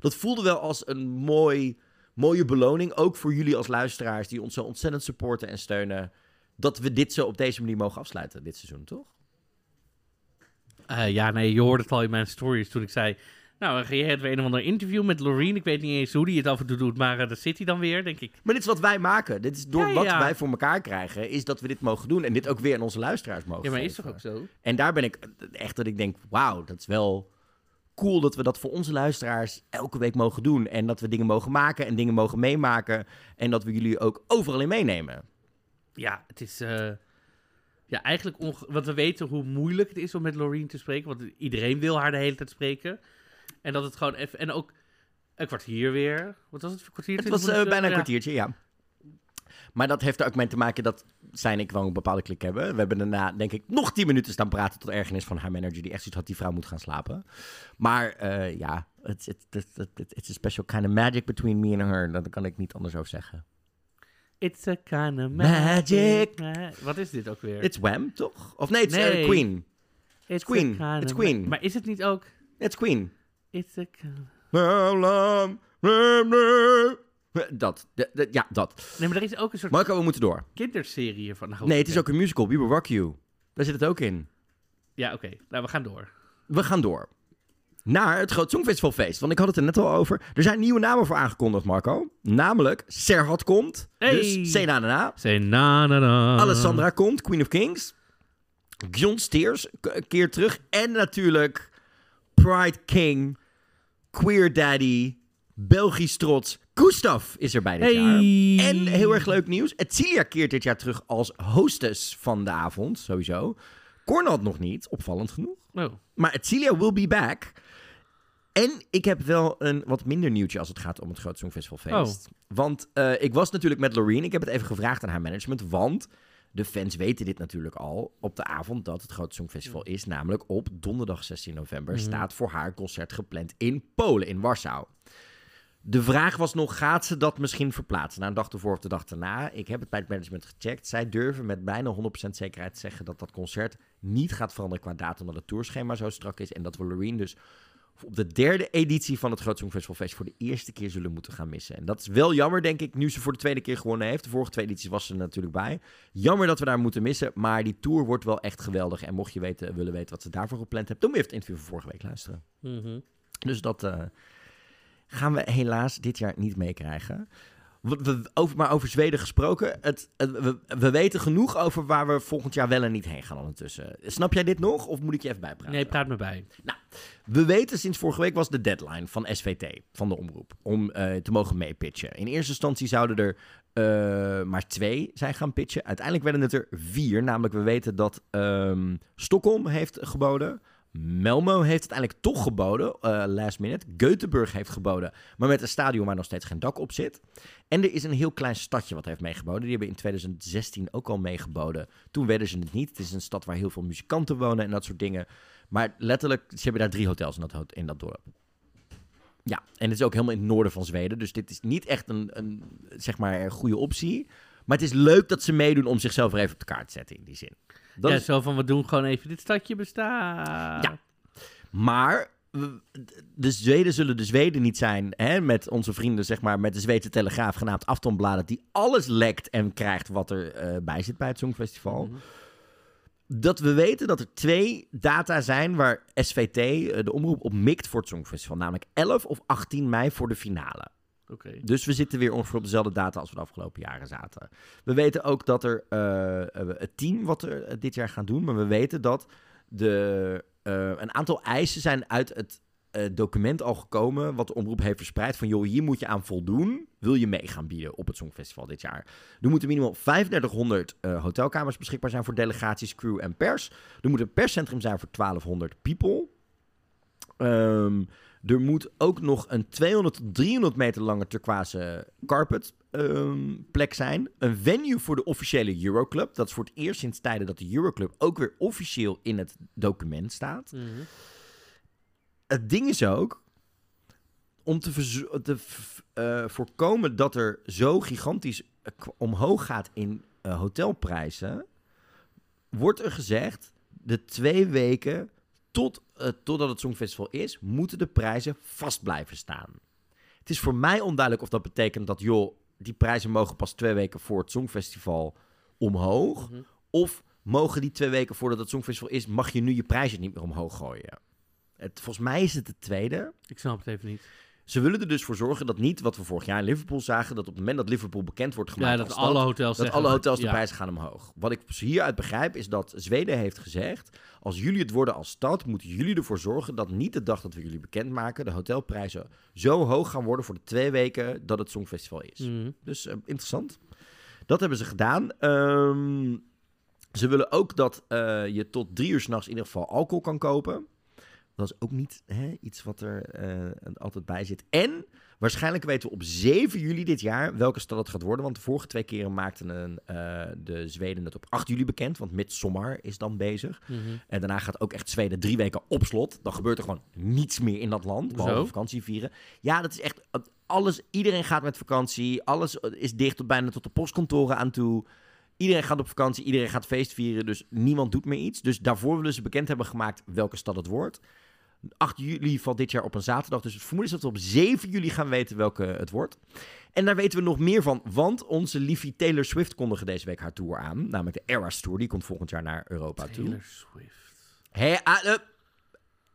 Dat voelde wel als een mooi, mooie beloning, ook voor jullie als luisteraars die ons zo ontzettend supporten en steunen. Dat we dit zo op deze manier mogen afsluiten, dit seizoen, toch? Eh, ja, nee, je hoorde het al in mijn stories toen ik zei... Nou, dan het weer een of ander interview met Loreen. Ik weet niet eens hoe die het af en toe doet, maar eh, daar zit hij dan weer, denk ik. Maar dit is wat wij maken. Dit is door Ja, wat wij voor elkaar krijgen, is dat we dit mogen doen. En dit ook weer aan onze luisteraars mogen Ja, maar is toch ook zo? En daar ben ik echt dat ik denk, wauw, dat is wel cool dat we dat voor onze luisteraars elke week mogen doen. En dat we dingen mogen maken en dingen mogen meemaken. En dat we jullie ook overal in meenemen. Ja, het is... eh, ja, eigenlijk... onge- Want we weten hoe moeilijk het is om met Loreen te spreken. Want iedereen wil haar de hele tijd spreken. En dat het gewoon even... En ook een kwartier weer. Wat was het? Een kwartier? Het 20 was eh, bijna een kwartiertje, ja. Maar dat heeft er ook mee te maken dat zij en ik gewoon een bepaalde klik hebben. We hebben daarna, denk ik, nog tien minuten staan praten tot ergernis van haar manager... die echt zoiets had, die vrouw moet gaan slapen. Maar eh, ja, het is a special kind of magic between me and her. Daar kan ik niet anders over zeggen. It's a kind of Magic. Ma- Wat is dit ook weer? It's Wham, toch? Of nee, it's eh, Nee. Queen. It's Queen. It's Queen. ma- Maar is het niet ook... It's Queen. It's a. Dat. De- de- ja, dat. Nee, maar er is ook een soort Marco, we moeten door. kinderserie hiervan. Nou, Nee, het is ook een musical. We Will Rock You. Daar zit het ook in. Ja, oké. Nou, we gaan door. We gaan door. Naar het Groot Songfestivalfeest. Want ik had het er net al over. Er zijn nieuwe namen voor aangekondigd, Marco. Namelijk Serhat komt. Hey. Dus Sena na. Say na na na. Alessandra komt. Queen of Kings. John Steers k- keert terug. En natuurlijk Pride King. Queer Daddy. Belgisch trots. Gustav is er bij dit Hey. jaar. En heel erg leuk nieuws. Etcilia keert dit jaar terug als hostess van de avond. Sowieso. Cornald nog niet. Opvallend genoeg. Oh. Maar Etcilia will be back. En ik heb wel een wat minder nieuwtje als het gaat om het Groot Songfestivalfeest. Want eh, ik was natuurlijk met Loreen. Ik heb het even gevraagd aan haar management. Want de fans weten dit natuurlijk al op de avond dat het Groot Songfestival is. Namelijk op donderdag 16 november Mhm. staat voor haar concert gepland in Polen, in Warschau. De vraag was nog, gaat ze dat misschien verplaatsen? Na een dag ervoor of de dag daarna. Ik heb het bij het management gecheckt. Zij durven met bijna 100% zekerheid te zeggen dat dat concert niet gaat veranderen qua datum, omdat het tourschema zo strak is. En dat we Loreen dus op de derde editie van het Groot Songfestivalfeest voor de eerste keer zullen moeten gaan missen. En dat is wel jammer, denk ik, nu ze voor de tweede keer gewonnen heeft. De vorige twee edities was ze er natuurlijk bij. Jammer dat we daar moeten missen, maar die tour wordt wel echt geweldig. En mocht je weten, willen weten wat ze daarvoor gepland heeft, dan moet je even het interview van vorige week luisteren. Mhm. Dus dat eh, gaan we helaas dit jaar niet meekrijgen. We, over, maar over Zweden gesproken. Het, het- we, we weten genoeg over waar we volgend jaar wel en niet heen gaan ondertussen. Snap jij dit nog? Of moet ik je even bijpraten? Nee, praat me bij. We weten sinds vorige week was de deadline van SVT, van de omroep, om eh, te mogen meepitchen. In eerste instantie zouden er eh, maar twee zijn gaan pitchen. Uiteindelijk werden het er vier. Namelijk, we weten dat ehm, Stockholm heeft geboden. Melmo heeft uiteindelijk toch geboden, eh, last minute. Göteborg heeft geboden, maar met een stadion waar nog steeds geen dak op zit. En er is een heel klein stadje wat heeft meegeboden. Die hebben in 2016 ook al meegeboden. Toen werden ze het niet. Het is een stad waar heel veel muzikanten wonen en dat soort dingen. Maar letterlijk, ze hebben daar drie hotels in dat, hot- in dat dorp. Ja, en het is ook helemaal in het noorden van Zweden. Dus dit is niet echt een, een, zeg maar, een goede optie. Maar het is leuk dat ze meedoen om zichzelf er even op de kaart te zetten in die zin. Dat ja, is, zo van, we doen gewoon even dit stadje bestaan. Ja. maar de Zweden zullen de Zweden niet zijn hè, met onze vrienden, zeg maar, met de Zweedse Telegraaf genaamd Aftonbladet, die alles lekt en krijgt wat er eh, bij zit bij het Songfestival. Mhm. Dat we weten dat er twee data zijn waar SVT eh, de omroep op mikt voor het Songfestival. Namelijk 11 of 18 mei voor de finale. Dus we zitten weer ongeveer op dezelfde data als we de afgelopen jaren zaten. We weten ook dat er eh, eh, het team wat er eh, dit jaar gaan doen, maar we weten dat de, een aantal eisen zijn uit het document al gekomen, wat de omroep heeft verspreid, van joh, hier moet je aan voldoen, wil je mee gaan bieden op het Songfestival dit jaar. Er moeten minimaal 3500 eh, hotelkamers beschikbaar zijn voor delegaties, crew en pers. Er moet een perscentrum zijn voor 1200 people. Ehm, er moet ook nog een 200 tot 300 meter lange turquoise carpet ehm, plek zijn. Een venue voor de officiële Euroclub. Dat is voor het eerst sinds tijden dat de Euroclub ook weer officieel in het document staat. Mhm. Het ding is ook, om te, eh, voorkomen dat er zo gigantisch eh, omhoog gaat in eh, hotelprijzen, wordt er gezegd, de twee weken tot, eh, totdat het Songfestival is, moeten de prijzen vast blijven staan. Het is voor mij onduidelijk of dat betekent dat, joh, die prijzen mogen pas twee weken voor het Songfestival omhoog. Mhm. Of mogen die twee weken voordat het Songfestival is, mag je nu je prijzen niet meer omhoog gooien? Het, volgens mij is het het tweede. Ik snap het even niet. Ze willen er dus voor zorgen dat niet, wat we vorig jaar in Liverpool zagen, dat op het moment dat Liverpool bekend wordt gemaakt Ja, dat alle hotels dat alle hotels de ja. prijzen gaan omhoog. Wat ik hieruit begrijp is dat Zweden heeft gezegd, als jullie het worden als stad, moeten jullie ervoor zorgen dat niet de dag dat we jullie bekendmaken, de hotelprijzen zo hoog gaan worden voor de twee weken dat het Songfestival is. Mhm. Dus eh, interessant. Dat hebben ze gedaan. Ehm, ze willen ook dat eh, je tot drie uur s'nachts in ieder geval alcohol kan kopen. Dat is ook niet hè, iets wat er eh, altijd bij zit. En waarschijnlijk weten we op 7 juli dit jaar welke stad het gaat worden. Want de vorige twee keren maakten een, eh, de Zweden het op 8 juli bekend. Want Midsommar is dan bezig. Mhm. En daarna gaat ook echt Zweden drie weken op slot. Dan gebeurt er gewoon niets meer in dat land. Behalve vakantie vieren. Ja, dat is echt. Alles, iedereen gaat met vakantie. Alles is dicht tot bijna tot de postkantoren aan toe. Iedereen gaat op vakantie. Iedereen gaat feest vieren. Dus niemand doet meer iets. Dus daarvoor willen ze bekend hebben gemaakt welke stad het wordt. 8 juli valt dit jaar op een zaterdag. Dus het vermoeden is dat we op 7 juli gaan weten welke het wordt. En daar weten we nog meer van. Want onze liefie Taylor Swift kondigde deze week haar tour aan. Namelijk de Eras Tour. Die komt volgend jaar naar Europa toe. Taylor Swift. Hé, ah, eh,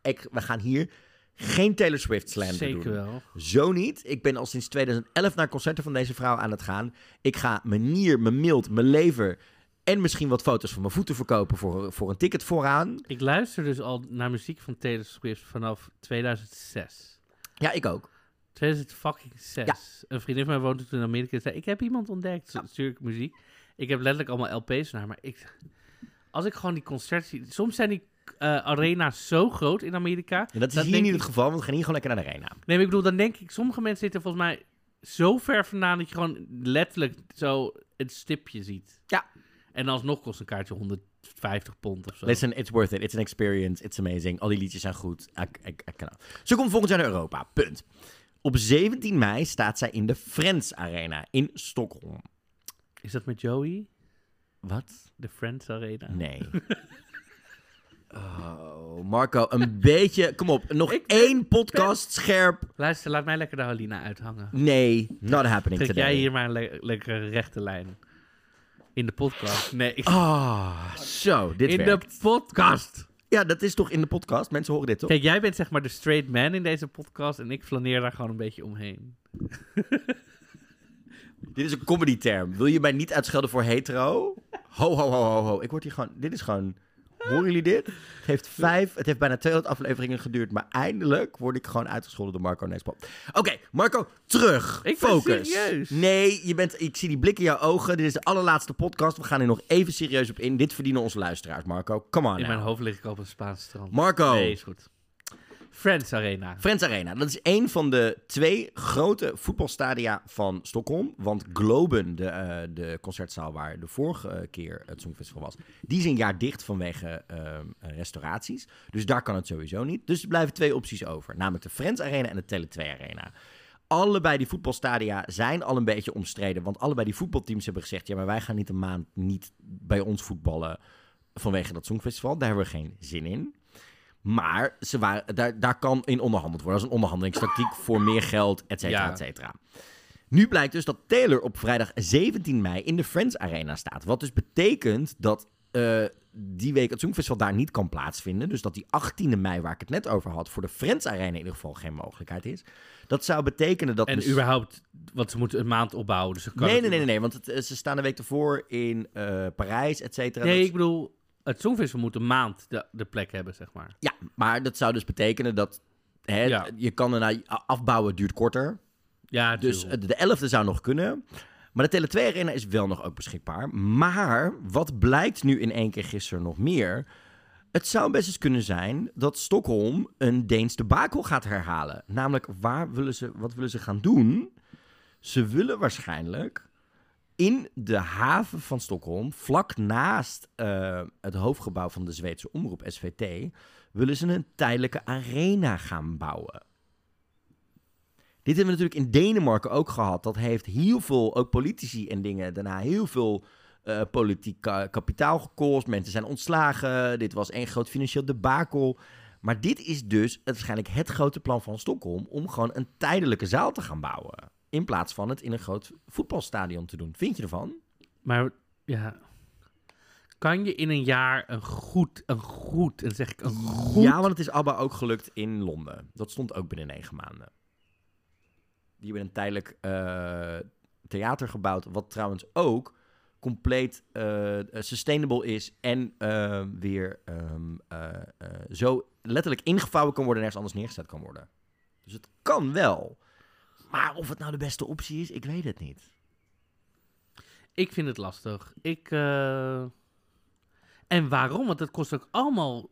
ik, we gaan hier geen Taylor Swift slander Zeker doen. wel. Zo niet. Ik ben al sinds 2011 naar concerten van deze vrouw aan het gaan. Ik ga mijn nier, mijn mild, mijn lever en misschien wat foto's van mijn voeten verkopen voor, voor een ticket vooraan. Ik luister dus al naar muziek van Taylor Swift vanaf 2006. Ja, ik ook. 2006. Ja. Een vriendin van mij woonde toen in Amerika en zei, ik heb iemand ontdekt, zo stuur ik muziek. Ik heb letterlijk allemaal LP's naar, maar ik, als ik gewoon die concerten zie, soms zijn die eh, arena's zo groot in Amerika. En dat is hier niet het geval, want we gaan hier gewoon lekker naar de arena. Nee, maar ik bedoel, dan denk ik, sommige mensen zitten volgens mij zo ver vandaan dat je gewoon letterlijk zo het stipje ziet. Ja. En alsnog kost een kaartje 150 pond of zo. Listen, it's worth it. It's an experience. It's amazing. Al die liedjes zijn goed. Ik, ik, ik kan Ze komt volgend jaar naar Europa. Punt. Op 17 mei staat zij in de Friends Arena in Stockholm. Is dat met Joey? Wat? De Friends Arena? Nee. Oh, Marco, een beetje. Kom op, nog Ik- één podcast scherp. Luister, laat mij lekker de Halina uithangen. Nee, not happening Trek today. jij hier maar een le- lekkere rechte lijn. In de podcast. Nee, ik... Ah, zo, dit in werkt. de podcast. Ja, dat is toch in de podcast? Mensen horen dit toch? Kijk, jij bent zeg maar de straight man in deze podcast en ik flaneer daar gewoon een beetje omheen. Dit is een comedy term. Wil je mij niet uitschelden voor hetero? Ho, ho, ho, ho, ho. Ik word hier gewoon... Dit is gewoon... Horen jullie dit? Het heeft vijf... Het heeft bijna 200 afleveringen geduurd. Maar eindelijk word ik gewoon uitgescholden door Marco Nexpop. Oké, Marco, terug. Ik ben Focus. serieus. Nee, je bent, ik zie die blik in jouw ogen. Dit is de allerlaatste podcast. We gaan er nog even serieus op in. Dit verdienen onze luisteraars, Marco. Come on In now. mijn hoofd lig ik op een Spaanse strand. Marco. Nee, is goed. Friends Arena. Friends Arena, dat is een van de twee grote voetbalstadia van Stockholm. Want Globen, de, eh, de concertzaal waar de vorige keer het Songfestival was, die is een jaar dicht vanwege ehm, eh, restauraties. Dus daar kan het sowieso niet. Dus er blijven twee opties over, namelijk de Friends Arena en de Tele2 Arena. Allebei die voetbalstadia zijn al een beetje omstreden. Want allebei die voetbalteams hebben gezegd: ja, maar wij gaan niet een maand niet bij ons voetballen vanwege dat Songfestival. Daar hebben we geen zin in. Maar ze waren, daar, daar kan in onderhandeld worden. Dat is een onderhandelingstactiek voor meer geld, et cetera, Ja. et cetera. Nu blijkt dus dat Taylor op vrijdag 17 mei in de Friends Arena staat. Wat dus betekent dat eh, die week het Songfestival daar niet kan plaatsvinden. Dus dat die 18e mei, waar ik het net over had, voor de Friends Arena in ieder geval geen mogelijkheid is. Dat zou betekenen dat... En dus- überhaupt, want ze moeten een maand opbouwen. Dus ze kan Nee, nee, nee, nee, nee, want het, eh, ze staan de week ervoor in eh, Parijs, et cetera. Nee, Dat- ik bedoel, het Songfestival moet een maand de, de plek hebben, zeg maar. Ja, maar dat zou dus betekenen dat hè, Ja. je kan erna afbouwen duurt korter. Ja, Dus de 11e zou nog kunnen. Maar de Tele2 Arena is wel nog ook beschikbaar. Maar wat blijkt nu in één keer gisteren nog meer? Het zou best eens kunnen zijn dat Stockholm een Deens debakel gaat herhalen. Namelijk, waar willen ze, wat willen ze gaan doen? Ze willen waarschijnlijk in de haven van Stockholm, vlak naast eh, het hoofdgebouw van de Zweedse omroep SVT, willen ze een tijdelijke arena gaan bouwen. Dit hebben we natuurlijk in Denemarken ook gehad. Dat heeft heel veel, ook politici en dingen, daarna heel veel eh, politiek ka- kapitaal gekost. Mensen zijn ontslagen. Dit was één groot financieel debakel. Maar dit is dus waarschijnlijk het grote plan van Stockholm om gewoon een tijdelijke zaal te gaan bouwen. In plaats van het in een groot voetbalstadion te doen. Vind je ervan? Maar ja, kan je in een jaar een goed, een goed, en zeg ik een goed... Ja, want het is ABBA ook gelukt in Londen. Dat stond ook binnen negen maanden. Die hebben een tijdelijk eh, theater gebouwd, wat trouwens ook compleet eh, sustainable is en eh, weer ehm, eh, eh, zo letterlijk ingevouwen kan worden en ergens anders neergezet kan worden. Dus het kan wel. Maar of het nou de beste optie is, ik weet het niet. Ik vind het lastig. Ik, eh, En waarom? Want het kost ook allemaal,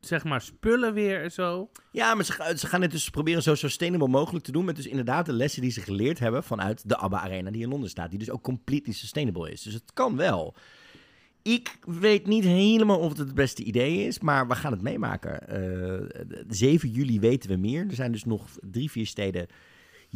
zeg maar, spullen weer en zo. Ja, maar ze, ze gaan het dus proberen zo sustainable mogelijk te doen. Met dus inderdaad de lessen die ze geleerd hebben vanuit de ABBA Arena die in Londen staat. Die dus ook completely sustainable is. Dus het kan wel. Ik weet niet helemaal of het het beste idee is, maar we gaan het meemaken. Eh, de 7 juli weten we meer. Er zijn dus nog drie, vier steden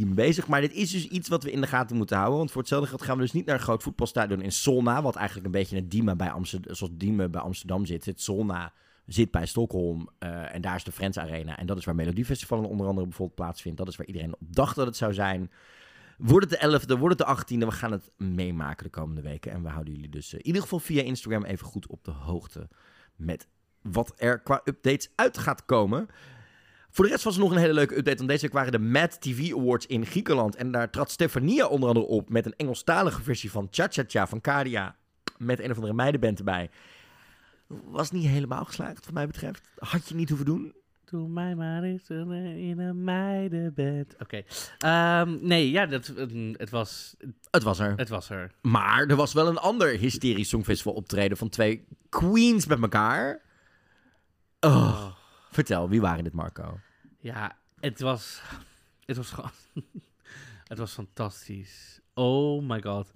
bezig. Maar dit is dus iets wat we in de gaten moeten houden. Want voor hetzelfde geld gaan we dus niet naar een groot voetbalstadion in Solna. Wat eigenlijk een beetje het Diemen bij Amsterdam, zoals Diemen bij Amsterdam zit. Zit Solna zit bij Stockholm. eh, en daar is de Friends Arena. En dat is waar Melodiefestival onder andere bijvoorbeeld plaatsvindt. Dat is waar iedereen op dacht dat het zou zijn. Wordt het de 11e, wordt het de 18e? We gaan het meemaken de komende weken. En we houden jullie dus eh, in ieder geval via Instagram even goed op de hoogte met wat er qua updates uit gaat komen. Voor de rest was er nog een hele leuke update. Want deze week waren de Mad TV Awards in Griekenland. En daar trad Stefania onder andere op met een Engelstalige versie van Cha Cha Cha van Kadia. Met een of andere meidenband erbij. Was niet helemaal geslaagd, wat mij betreft. Had je niet hoeven doen. Doe mij maar eens een- in een meidenbed. Oké. Ehm, nee, ja, dat, het, was, Het was er. het was er. Maar er was wel een ander hysterisch songfestival optreden van twee queens met elkaar. Oh, vertel, wie waren dit, Marco? Ja, het was, het was gewoon, het was fantastisch. Oh my god.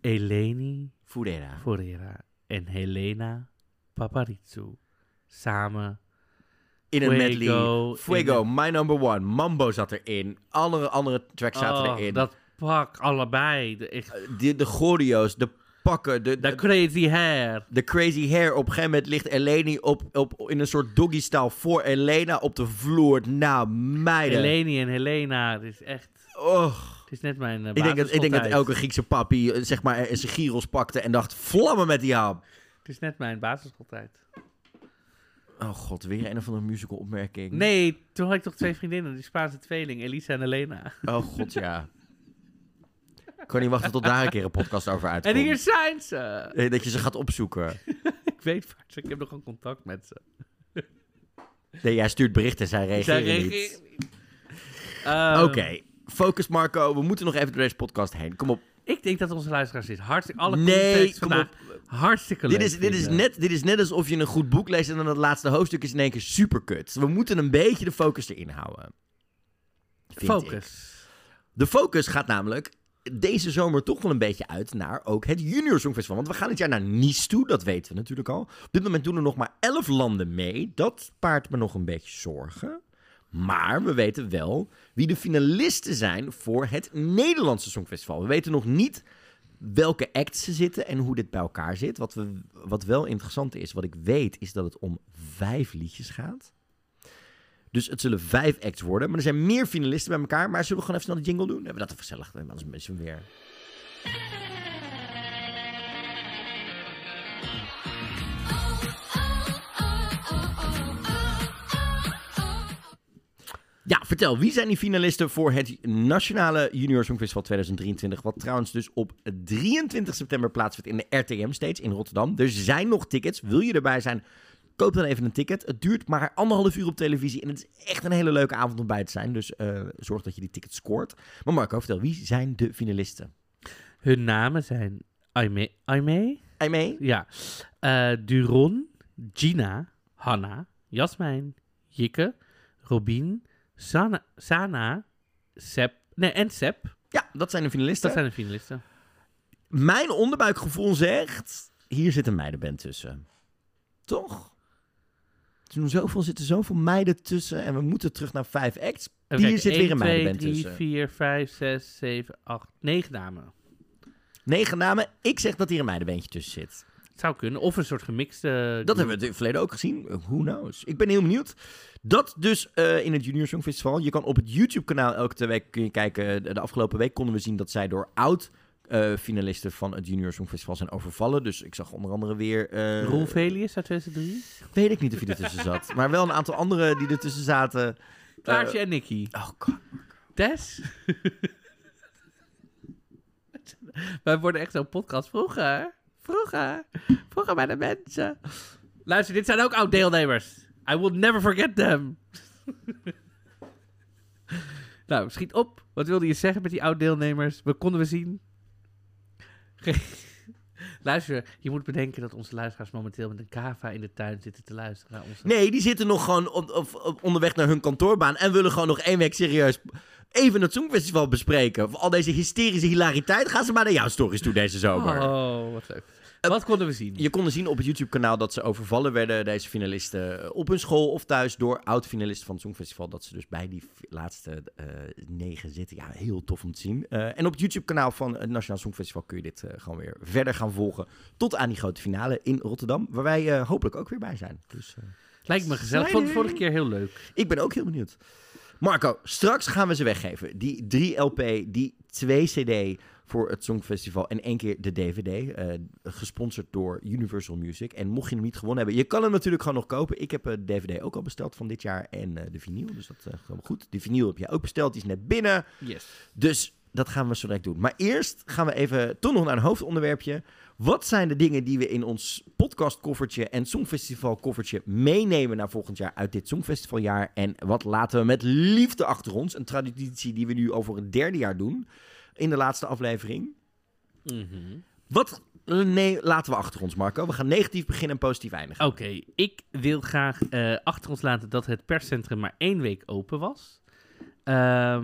Eleni Fudera. Forera en Helena Paparizou samen. In een Fuego, medley. Fuego, in My Number One. Mambo zat erin. Andere, andere tracks zaten Oh, erin. dat pak allebei. De, echt, De, de choreo's, de pakken, de, crazy hair. de crazy hair. Op een gegeven moment ligt Eleni op, op, in een soort doggy-style voor Elena op de vloer. Nou, meiden. Eleni en Helena, het is echt, Och. het is net mijn uh, Ik denk, dat, ik denk dat elke Griekse papi eh, zeg maar, zijn gyros pakte en dacht, vlammen met die hap. Het is net mijn basisschooltijd. Oh god, weer een of andere musical opmerking. Nee, toen had ik toch twee vriendinnen, die Spaanse tweeling, Elisa en Helena. Oh god, ja. Ik kan niet wachten tot daar een keer een podcast over uitkomt. En hier zijn ze. Dat je ze gaat opzoeken. Ik weet ze. Ik heb nog contact met ze. Nee, jij stuurt berichten, zij reageren Zij niet. reageren niet. Ehm, Oké, focus Marco. We moeten nog even door deze podcast heen. Kom op. Ik denk dat onze luisteraars dit hartstikke... Alle Nee, kom vandaag hartstikke leuk Dit is, dit, is net, dit is net alsof je een goed boek leest en dan het laatste hoofdstuk is in één keer superkut. We moeten een beetje de focus erin houden. Ik. Focus. De focus gaat namelijk deze zomer toch wel een beetje uit naar ook het Junior Songfestival. Want we gaan dit jaar naar Nice toe, dat weten we natuurlijk al. Op dit moment doen er nog maar 11 landen mee. Dat paart me nog een beetje zorgen. Maar we weten wel wie de finalisten zijn voor het Nederlandse Songfestival. We weten nog niet welke acts ze zitten en hoe dit bij elkaar zit. Wat, we, wat wel interessant is, wat ik weet, is dat het om vijf liedjes gaat. Dus het zullen vijf acts worden. Maar er zijn meer finalisten bij elkaar. Maar zullen we gewoon even snel de jingle doen? Hebben we dat even gezellig? Anders mensen weer. Ja, vertel, wie zijn die finalisten voor het Nationale Junior Songfestival 2023? Wat trouwens dus op 23 september plaatsvindt in de RTM Stage in Rotterdam. Er zijn nog tickets. Wil je erbij zijn? Koop dan even een ticket. Het duurt maar anderhalf uur op televisie. En het is echt een hele leuke avond om bij te zijn. Dus eh, zorg dat je die ticket scoort. Maar Marco, vertel, wie zijn de finalisten? Hun namen zijn Aimee, Aimee? Ja. Eh, Duron, Gina, Hanna, Jasmijn, Jikke, Robin, Sana, Sana Sep, nee, en Sep. Ja, dat zijn de finalisten. Dat zijn de finalisten. Mijn onderbuikgevoel zegt... Hier zit een meidenband tussen. Toch? Er doen zoveel, zitten zoveel meiden tussen. En we moeten terug naar vijf acts. Hier zit weer 1, een 2, meidenband 3, tussen. 4, 5, 6, 7, 8, 9 namen. Negen namen. Ik zeg dat hier een meidenbandje tussen zit. Het zou kunnen. Of een soort gemixte... Dat hebben we in het verleden ook gezien. Who knows? Ik ben heel benieuwd. Dat dus eh, in het Junior Songfestival. Je kan op het YouTube-kanaal elke twee weken kun je kijken. De, de afgelopen week konden we zien dat zij door oud eh, finalisten van het Junior Songfestival zijn overvallen. Dus ik zag onder andere weer... eh, Roel Velius uit 2003. Weet ik niet of hij ertussen zat. Maar wel een aantal anderen die ertussen zaten. Klaartje en Nicky. Oh god. Tess? Wij worden echt zo'n podcast vroeger. Vroeger. Vroeger bij de mensen. Luister, dit zijn ook oud-deelnemers. I will never forget them. nou, schiet op. Wat wilde je zeggen met die oud-deelnemers? Wat konden we zien? Luister, je moet bedenken dat onze luisteraars momenteel met een kava in de tuin zitten te luisteren naar onze... Nee, die zitten nog gewoon op, op- op- onderweg naar hun kantoorbaan. En willen gewoon nog één week serieus even het Songfestival bespreken. Voor al deze hysterische hilariteit gaan ze maar naar jouw stories toe deze zomer. Oh, wat leuk. Wat konden we zien? Je kon zien op het YouTube-kanaal dat ze overvallen werden, deze finalisten, eh, op hun school of thuis door oud-finalisten van het Songfestival. Dat ze dus bij die laatste eh, negen zitten. Ja, heel tof om te zien. Eh, en op het YouTube-kanaal van het Nationaal Songfestival kun je dit gewoon weer verder gaan volgen. Tot aan die grote finale in Rotterdam, waar wij hopelijk ook weer bij zijn. Dus Lijkt me gezellig. Ik vond het vorige keer heel leuk. ik ben ook heel benieuwd. Marco, straks gaan we ze weggeven. Die 3 LP, die 2 CD voor het Songfestival en één keer de DVD. eh, gesponsord door Universal Music. En mocht je hem niet gewonnen hebben, je kan hem natuurlijk gewoon nog kopen. Ik heb eh, de DVD ook al besteld van dit jaar en eh, de vinyl. Dus dat is helemaal goed. De vinyl heb jij ook besteld, die is net binnen. Yes. Dus dat gaan we zo direct doen. Maar eerst gaan we even toch nog naar een hoofdonderwerpje. Wat zijn de dingen die we in ons podcast koffertje en Songfestival koffertje meenemen naar volgend jaar uit dit Songfestivaljaar? En wat laten we met liefde achter ons? Een traditie die we nu voor het derde jaar doen in de laatste aflevering. Mhm. Wat eh, nee, laten we achter ons, Marco. We gaan negatief beginnen en positief eindigen. Oké, ik wil graag eh, achter ons laten dat het perscentrum maar één week open was. Eh,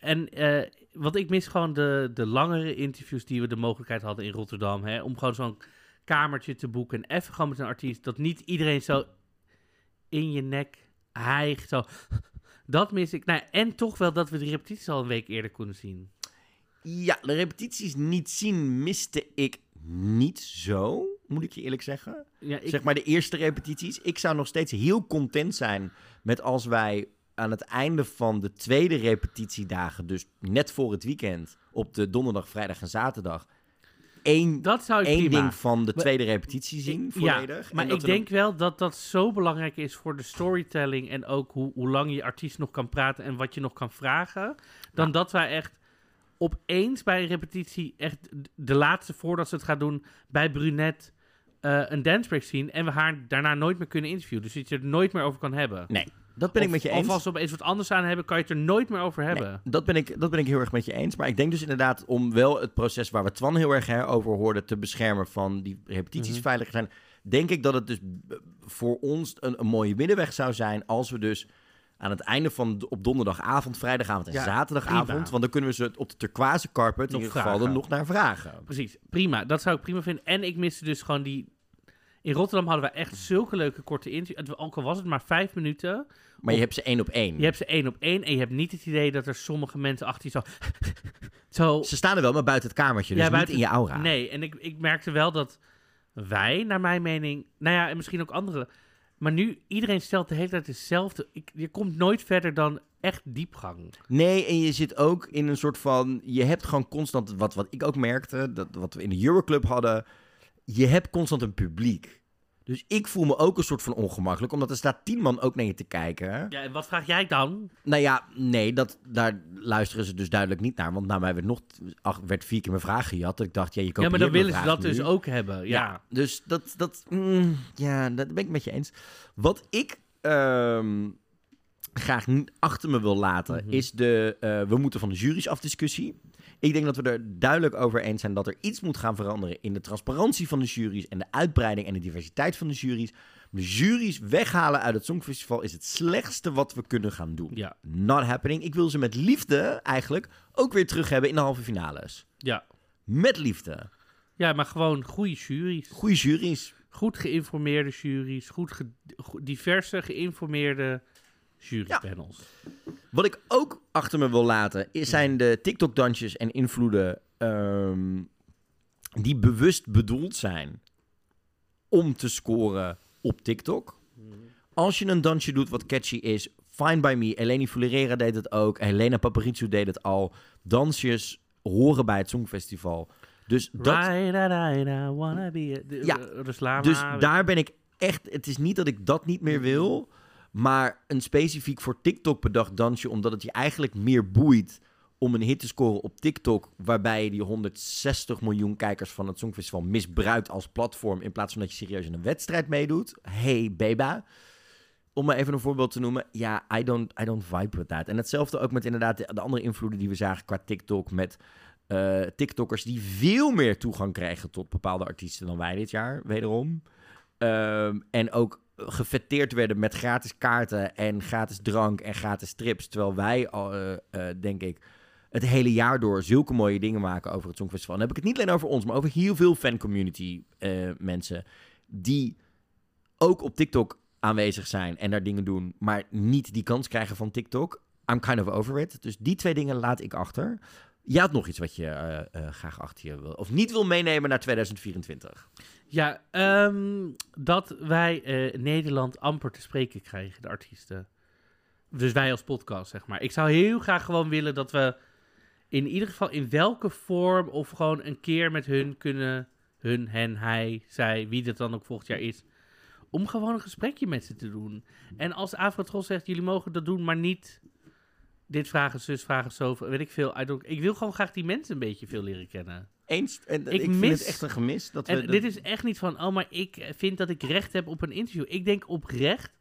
en wat ik mis gewoon de, de langere interviews die we de mogelijkheid hadden in Rotterdam. Hè, om gewoon zo'n kamertje te boeken en even gewoon met een artiest. Dat niet iedereen zo in je nek hijgt. Zo. Dat mis ik. Nou, en toch wel dat we de repetities al een week eerder konden zien. Ja, de repetities niet zien miste ik niet zo, moet ik je eerlijk zeggen. Ja, ik, Zeg maar de eerste repetities. Ik zou nog steeds heel content zijn met als wij aan het einde van de tweede repetitiedagen, dus net voor het weekend, op de donderdag, vrijdag en zaterdag, één, dat zou ik één prima. ding van de tweede repetitie zien, volledig. Ja, maar ik dan- denk wel dat dat zo belangrijk is voor de storytelling en ook hoe, hoe lang je artiest nog kan praten en wat je nog kan vragen. Dan Ja. dat wij echt opeens bij een repetitie, echt de laatste voordat ze het gaat doen, bij Brunet eh, een dancebreak zien en we haar daarna nooit meer kunnen interviewen. Dus dat je het er nooit meer over kan hebben. Nee, dat ben ik Of- met je eens. Of als ze opeens wat anders aan hebben, kan je het er nooit meer over Nee, hebben. dat, ben ik, dat ben ik heel erg met je eens. Maar ik denk dus inderdaad om wel het proces waar we Twan heel erg hè, over hoorden te beschermen van die repetities Mhm. veilig zijn. Denk ik dat het dus voor ons een, een mooie middenweg zou zijn als we dus aan het einde van op donderdagavond, vrijdagavond en Ja, zaterdagavond, prima. want dan kunnen we ze op de turquoise carpet in Nog ieder geval er nog naar vragen. Precies, prima. Dat zou ik prima vinden. En ik miste dus gewoon die... In Rotterdam hadden we echt zulke leuke korte interviews. Ook al was het maar vijf minuten. Maar je hebt ze één op één. Je hebt ze één op één en je hebt niet het idee dat er sommige mensen achter je zo... zo Ze staan er wel, maar buiten het kamertje, dus Ja, buiten niet in je aura. Nee, en ik, ik merkte wel dat wij, naar mijn mening, nou ja, en misschien ook anderen, maar nu iedereen stelt de hele tijd hetzelfde. Ik, je komt nooit verder dan echt diepgang. Nee, en je zit ook in een soort van. Je hebt gewoon constant. Wat, wat ik ook merkte, dat, wat we in de Euroclub hadden. Je hebt constant een publiek. Dus ik voel me ook een soort van ongemakkelijk, omdat er staat tien man ook naar je te kijken. Ja, en wat vraag jij dan? Nou ja, nee, dat, daar luisteren ze dus duidelijk niet naar. Want naar mij werd, nog, ach, werd vier keer mijn vraag gejat. Dat ik dacht, ja, je Ja, kopieert maar dan willen ze dat nu. dus ook hebben. Ja. Dus dat, dat, mm, ja, dat ben ik met je eens. Wat ik ehm, graag niet achter me wil laten, Mhm. is de eh, we moeten van de jury's af discussie. Ik denk dat we er duidelijk over eens zijn dat er iets moet gaan veranderen in de transparantie van de jury's en de uitbreiding en de diversiteit van de jury's. De jury's weghalen uit het Songfestival is het slechtste wat we kunnen gaan doen. Ja. Not happening. Ik wil ze met liefde eigenlijk ook weer terug hebben in de halve finales. Ja. Met liefde. ja, maar gewoon goede juries. Goede jury's. Goed geïnformeerde juries. Goed ge- diverse geïnformeerde jurypanels. Wat ik ook achter me wil laten, is, zijn de TikTok-dansjes en invloeden ehm, die bewust bedoeld zijn om te scoren op TikTok. Als je een dansje doet wat catchy is, fine by me. Eleni Fulerera deed het ook. Helena Paparizou deed het al. Dansjes horen bij het Songfestival. Dus dat, Right, right, I wanna be a... Ja, Ruslama, Dus daar ben ik echt. Het is niet dat ik dat niet meer wil. Maar een specifiek voor TikTok bedacht dansje. Omdat het je eigenlijk meer boeit om een hit te scoren op TikTok. Waarbij je die 160 miljoen kijkers van het Songfestival misbruikt als platform. In plaats van dat je serieus in een wedstrijd meedoet. Hey, beba. Om maar even een voorbeeld te noemen. Ja, I don't, I don't vibe with that. En hetzelfde ook met inderdaad de, de andere invloeden die we zagen qua TikTok. Met eh, TikTokkers die veel meer toegang krijgen tot bepaalde artiesten dan wij dit jaar, wederom. Ehm, en ook gefetteerd werden met gratis kaarten en gratis drank en gratis trips. Terwijl wij, eh, eh, denk ik, het hele jaar door zulke mooie dingen maken over het Songfestival. Dan heb ik het niet alleen over ons, maar over heel veel fancommunity eh mensen. Die ook op TikTok aanwezig zijn en daar dingen doen, maar niet die kans krijgen van TikTok. I'm kind of over it. Dus die twee dingen laat ik achter. Je had nog iets wat je eh, eh, graag achter je wil, of niet wil meenemen naar 2024. Ja, ehm, dat wij eh, Nederland amper te spreken krijgen, de artiesten. Dus wij als podcast, zeg maar. Ik zou heel graag gewoon willen dat we in ieder geval in welke vorm of gewoon een keer met hun kunnen, hun, hen, hij, zij, wie dat dan ook volgend jaar is, om gewoon een gesprekje met ze te doen. En als Afrotros zegt, jullie mogen dat doen, maar niet dit vragen, zus vragen, zo, weet ik veel. Don't- Ik wil gewoon graag die mensen een beetje veel leren kennen. Eens. En Ik ik, vind mis- het echt een gemis. Dat we, En dat- dit is echt niet van, oh, maar ik vind dat ik recht heb op een interview. Ik denk oprecht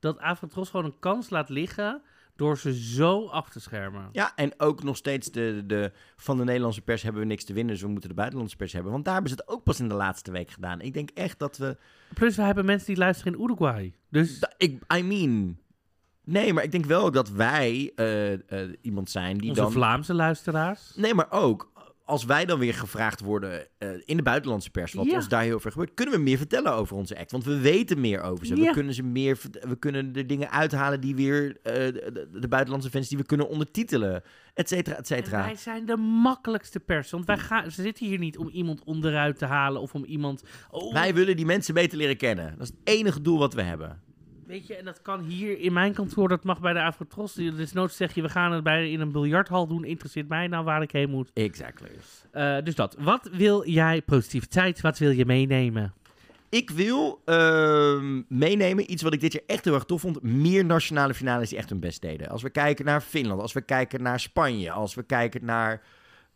dat Avatros gewoon een kans laat liggen door ze zo af te schermen. Ja, en ook nog steeds de, de, van de Nederlandse pers hebben we niks te winnen, dus we moeten de buitenlandse pers hebben. Want daar hebben ze het ook pas in de laatste week gedaan. Ik denk echt dat we... Plus, we hebben mensen die luisteren in Uruguay. Dus Da- Ik, I mean... Nee, maar ik denk wel dat wij eh, eh, iemand zijn die onze dan... Vlaamse luisteraars. Nee, maar ook als wij dan weer gevraagd worden eh, in de buitenlandse pers, wat Ja. ons daar heel veel gebeurt, kunnen we meer vertellen over onze act. Want we weten meer over ze. Ja. We kunnen ze meer, we kunnen er dingen uithalen die weer de, de- de buitenlandse fans die we kunnen ondertitelen, et cetera, et En cetera. wij zijn de makkelijkste pers. Want wij gaan, ze zitten hier niet om iemand onderuit te halen of om iemand... Oh, Wij willen die mensen beter leren kennen. Dat is het enige doel wat we hebben. Weet je, en dat kan hier in mijn kantoor, dat mag bij de Afrotros. Dus nooit zeg je, we gaan het bij, in een biljarthal doen. Interesseert mij nou waar ik heen moet. Exactly. Eh, dus dat. Wat wil jij, positiviteit, wat wil je meenemen? Ik wil ehm, meenemen iets wat ik dit jaar echt heel erg tof vond. Meer nationale finales die echt hun best deden. Als we kijken naar Finland, als we kijken naar Spanje, als we kijken naar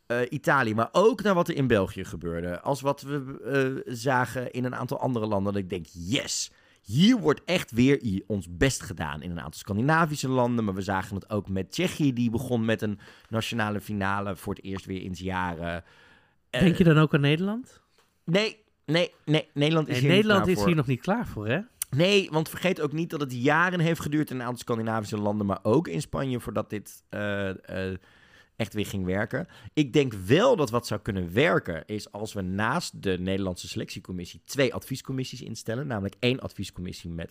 eh, Italië, maar ook naar wat er in België gebeurde. Als wat we eh, zagen in een aantal andere landen. Dat ik denk, yes, hier wordt echt weer ons best gedaan. In een aantal Scandinavische landen, maar we zagen het ook met Tsjechië. Die begon met een nationale finale voor het eerst weer in jaren. Eh, Denk je dan ook aan Nederland? Nee, nee, nee. Nederland is Nee, hier Nederland is voor. hier nog niet klaar voor, hè? Nee, want vergeet ook niet dat het jaren heeft geduurd in een aantal Scandinavische landen, maar ook in Spanje, voordat dit eh, eh, echt weer ging werken. Ik denk wel dat wat zou kunnen werken, is als we naast de Nederlandse selectiecommissie twee adviescommissies instellen. Namelijk één adviescommissie met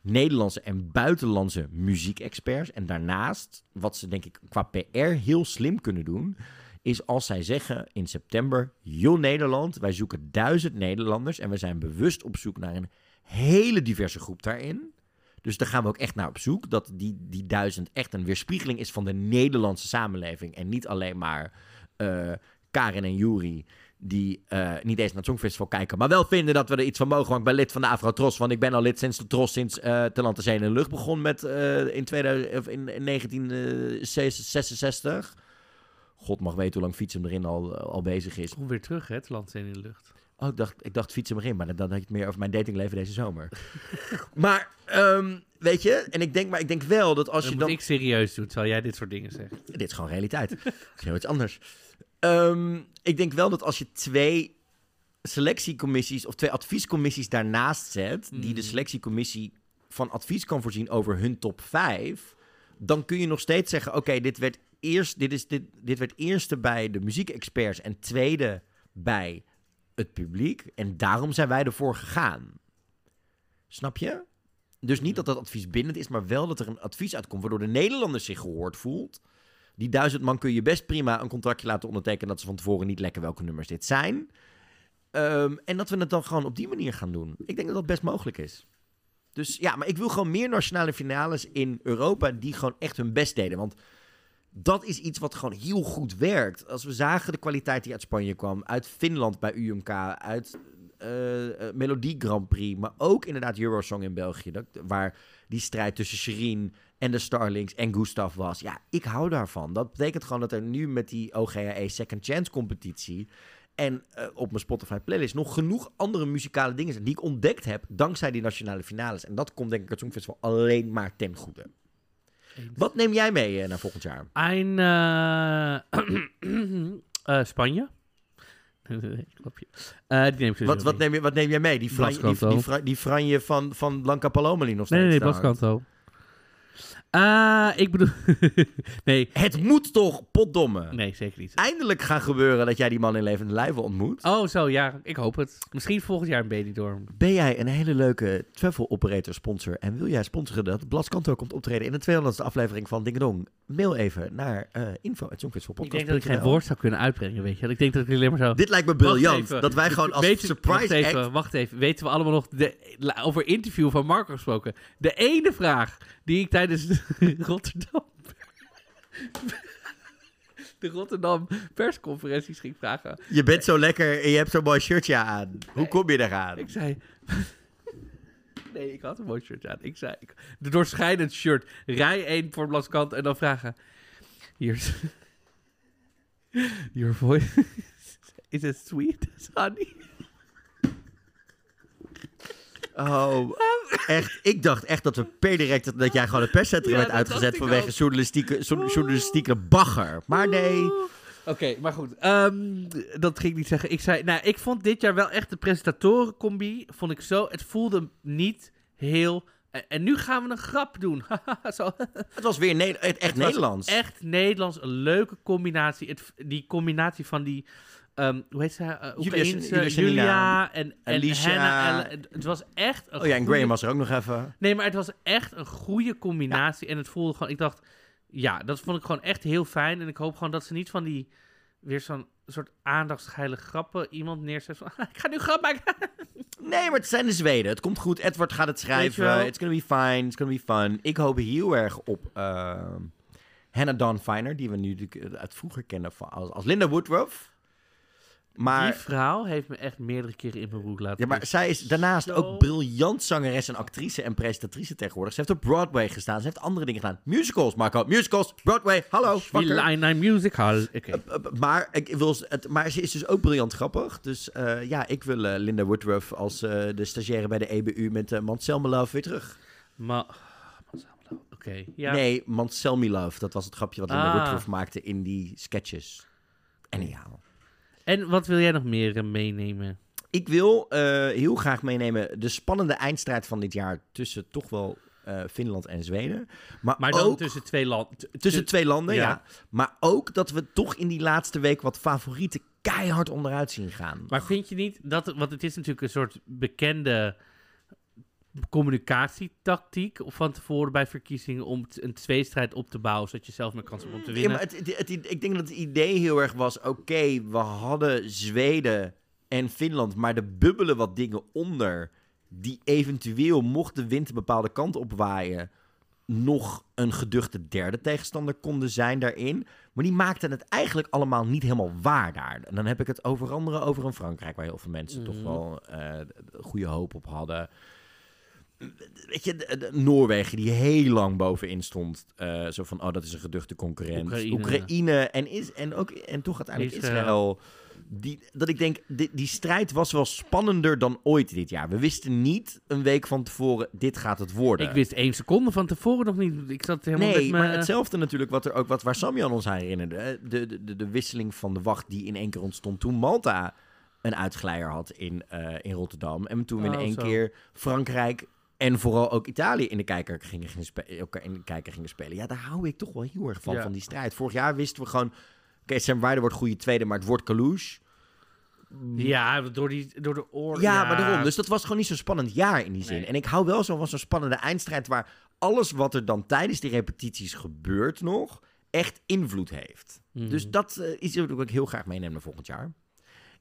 Nederlandse en buitenlandse muziekexperts. En daarnaast, wat ze denk ik qua PR heel slim kunnen doen, is als zij zeggen in september, joh Nederland, wij zoeken duizend Nederlanders en we zijn bewust op zoek naar een hele diverse groep daarin. Dus daar gaan we ook echt naar op zoek. Dat die, die duizend echt een weerspiegeling is van de Nederlandse samenleving. En niet alleen maar eh, Karin en Juri. Die eh, niet eens naar het Songfestival kijken. Maar wel vinden dat we er iets van mogen. Want ik ben lid van de Afro-Tros. Want ik ben al lid sinds de Tros. Sinds eh Ten Land, de Zee en de Lucht begon met eh, in, 2000, of in, in 1966. God mag weten hoe lang fietsen erin al, al bezig is. Kom weer terug, hè? Land zijn in de lucht. Oh, ik dacht, ik dacht fietsen erin, maar dan had je het meer over mijn datingleven deze zomer. maar, ehm, weet je, en ik denk, maar ik denk wel dat als Dan je dan... ik serieus doen, terwijl jij dit soort dingen zegt. Dit is gewoon realiteit. Is heel iets anders. Ehm, ik denk wel dat als je twee selectiecommissies of twee adviescommissies daarnaast zet, die de Mhm. selectiecommissie van advies kan voorzien over hun top 5, dan kun je nog steeds zeggen: oké, dit werd eerst, dit is dit, dit werd eerste bij de muziekexperts en tweede bij het publiek. En daarom zijn wij ervoor gegaan. Snap je? Dus niet dat dat advies bindend is, maar wel dat er een advies uitkomt waardoor de Nederlander zich gehoord voelt. Die duizend man kun je best prima een contractje laten ondertekenen dat ze van tevoren niet lekker welke nummers dit zijn. Ehm, en dat we het dan gewoon op die manier gaan doen. Ik denk dat dat best mogelijk is. Dus ja, maar ik wil gewoon meer nationale finales in Europa die gewoon echt hun best deden. Want dat is iets wat gewoon heel goed werkt. Als we zagen de kwaliteit die uit Spanje kwam, uit Finland bij UMK, uit eh, eh, Melodie Grand Prix, maar ook inderdaad Eurosong in België, dat, waar die strijd tussen Shirin en de Starlings en Gustav was. Ja, ik hou daarvan. Dat betekent gewoon dat er nu met die OGAE Second Chance competitie en eh, op mijn Spotify playlist nog genoeg andere muzikale dingen zijn die ik ontdekt heb dankzij die nationale finales. En dat komt denk ik het Songfestival alleen maar ten goede. Wat neem jij mee eh, naar volgend jaar? Ein, eh, eh, Spanje. Nee, klapje. Eh, die neem ik Wat, wat, neem je, wat neem jij mee? Die franje, die, die, fra- die franje van, van Blanca Palomeli nog steeds? Nee, nee, nee? Blaskanto. Eh, ik bedoel... nee, Het moet toch, potdomme. nee, zeker niet. Eindelijk gaan gebeuren dat jij die man in levende lijven ontmoet. Oh, zo, ja, ik hoop het. Misschien volgend jaar een Benidorm. Ben jij een hele leuke travel operator sponsor en wil jij sponsoren dat Blaskanto komt optreden in de 200ste aflevering van Dingedong? Mail even naar uh, Ik denk dat ik geen woord zou kunnen uitbrengen, weet je. Ik denk dat ik alleen maar zo... Dit lijkt me briljant. Dat wij gewoon als Weet surprise wacht even, act... Wacht even, weten we allemaal nog de, over interview van Marco gesproken? De ene vraag die ik tijdens de Rotterdam... de Rotterdam persconferenties ging vragen. Je bent zo lekker en je hebt zo'n mooi shirtje aan. Hoe kom je eraan? Ik zei... Nee, ik had een mooi shirt aan. Ik zei, ik, de doorschijnend shirt. Rij 1 voor Blaskant en dan vragen... Hier is... Your voice... Is it sweet as honey? Oh, echt. Ik dacht echt dat we per direct dat jij gewoon het perscentrum Ja, werd uitgezet vanwege journalistieke, jour- journalistieke bagger. Maar nee. Oké, maar goed. ehm, dat ging ik niet zeggen. Ik zei, nou, ik vond dit jaar wel echt de presentatorencombi. Vond ik zo. Het voelde niet heel. En, nu gaan we een grap doen. Zo. Het was weer Ne- echt Het Nederlands. Echt Nederlands. Een leuke combinatie. Het, die combinatie van die. Ehm, hoe heet ze? Uh, Julia- Oekraïense Julia Julia, Janina, en, en Alicia. Hannah. En, het was echt. Een Oh ja, en goeie- Graham was er ook nog even. Nee, maar het was echt een goede combinatie. En het voelde gewoon, ik dacht, ja, dat vond ik gewoon echt heel fijn. En ik hoop gewoon dat ze niet van die, weer zo'n soort aandachtsgeile grappen iemand neerzet van, ik ga nu grap maken. Nee, maar het zijn de Zweden. Het komt goed. Edward gaat het schrijven. It's gonna be fine. It's gonna be fun. Ik hoop heel erg op ehm, Hannah Dawn Finer, die we nu eh, uit vroeger kennen van, als, als Linda Woodruff. Maar, Die vrouw heeft me echt meerdere keren in mijn broek laten ja, maar zij is daarnaast Zo- ook briljant zangeres en actrice en presentatrice tegenwoordig. Ze heeft op Broadway gestaan. Ze heeft andere dingen gedaan. Musicals, Marco. Musicals, Broadway, hallo. Line Musical. Oké. Uh, uh, maar, ik wil, het, maar ze is dus ook briljant grappig. Dus eh, ja, ik wil eh, Linda Woodruff als eh, de stagiaire bij de EBU met uh, Love weer terug. Maar... Oké, ja. Nee, Mansell Love. Dat was het grapje wat Linda Ah. Woodruff maakte in die sketches. Anyhow. En wat wil jij nog meer eh, meenemen? Ik wil eh, heel graag meenemen de spannende eindstrijd van dit jaar tussen toch wel eh, Finland en Zweden. Maar, Maar dan ook tussen twee landen. tussen twee landen, ja. ja. Maar ook dat we toch in die laatste week wat favorieten keihard onderuit zien gaan. Maar vind je niet dat... Want het is natuurlijk een soort bekende communicatietactiek van tevoren bij verkiezingen om een tweestrijd op te bouwen, zodat je zelf meer kans hebt om te Ja, winnen. maar het, het- het- ik denk dat het idee heel erg was: oké, we hadden Zweden en Finland, maar er bubbelen wat dingen onder. Die eventueel, mocht de wind een bepaalde kant op waaien, nog een geduchte derde tegenstander konden zijn daarin. Maar die maakten het eigenlijk allemaal niet helemaal waar daar. En dan heb ik het over andere over een Frankrijk, waar heel veel mensen toch Mhm. wel eh, goede hoop op hadden. Weet je, de- de- Noorwegen die heel lang bovenin stond. eh, zo van, oh, dat is een geduchte concurrent. Oekraïne. Oekraïne, en, is, en, ook, en toch uiteindelijk Israël. Israël. Die, dat ik denk, die, die strijd was wel spannender dan ooit dit jaar. We wisten niet een week van tevoren, dit gaat het worden. Ik wist één seconde van tevoren nog niet. Ik zat helemaal Nee, maar hetzelfde natuurlijk wat er ook wat waar Samjan ons aan herinnerde. De, de, de, de wisseling van de wacht die in één keer ontstond toen Malta een uitglijder had in, eh, in Rotterdam. En toen we in Oh, één zo. keer Frankrijk en vooral ook Italië in de kijker gingen, gingen spe- elkaar in de kijker gingen spelen. Ja, daar hou ik toch wel heel erg van, Ja. van die strijd. Vorig jaar wisten we gewoon, oké, Sam Ryder wordt goede tweede, maar het wordt Kalouche. Ja, door, die, door de oorlog. Ja, maar daarom. Dus dat was gewoon niet zo'n spannend jaar in die zin. Nee. En ik hou wel zo van zo'n spannende eindstrijd waar alles wat er dan tijdens die repetities gebeurt nog, echt invloed heeft. Mhm. Dus dat eh, is iets wat ik heel graag meeneem naar volgend jaar.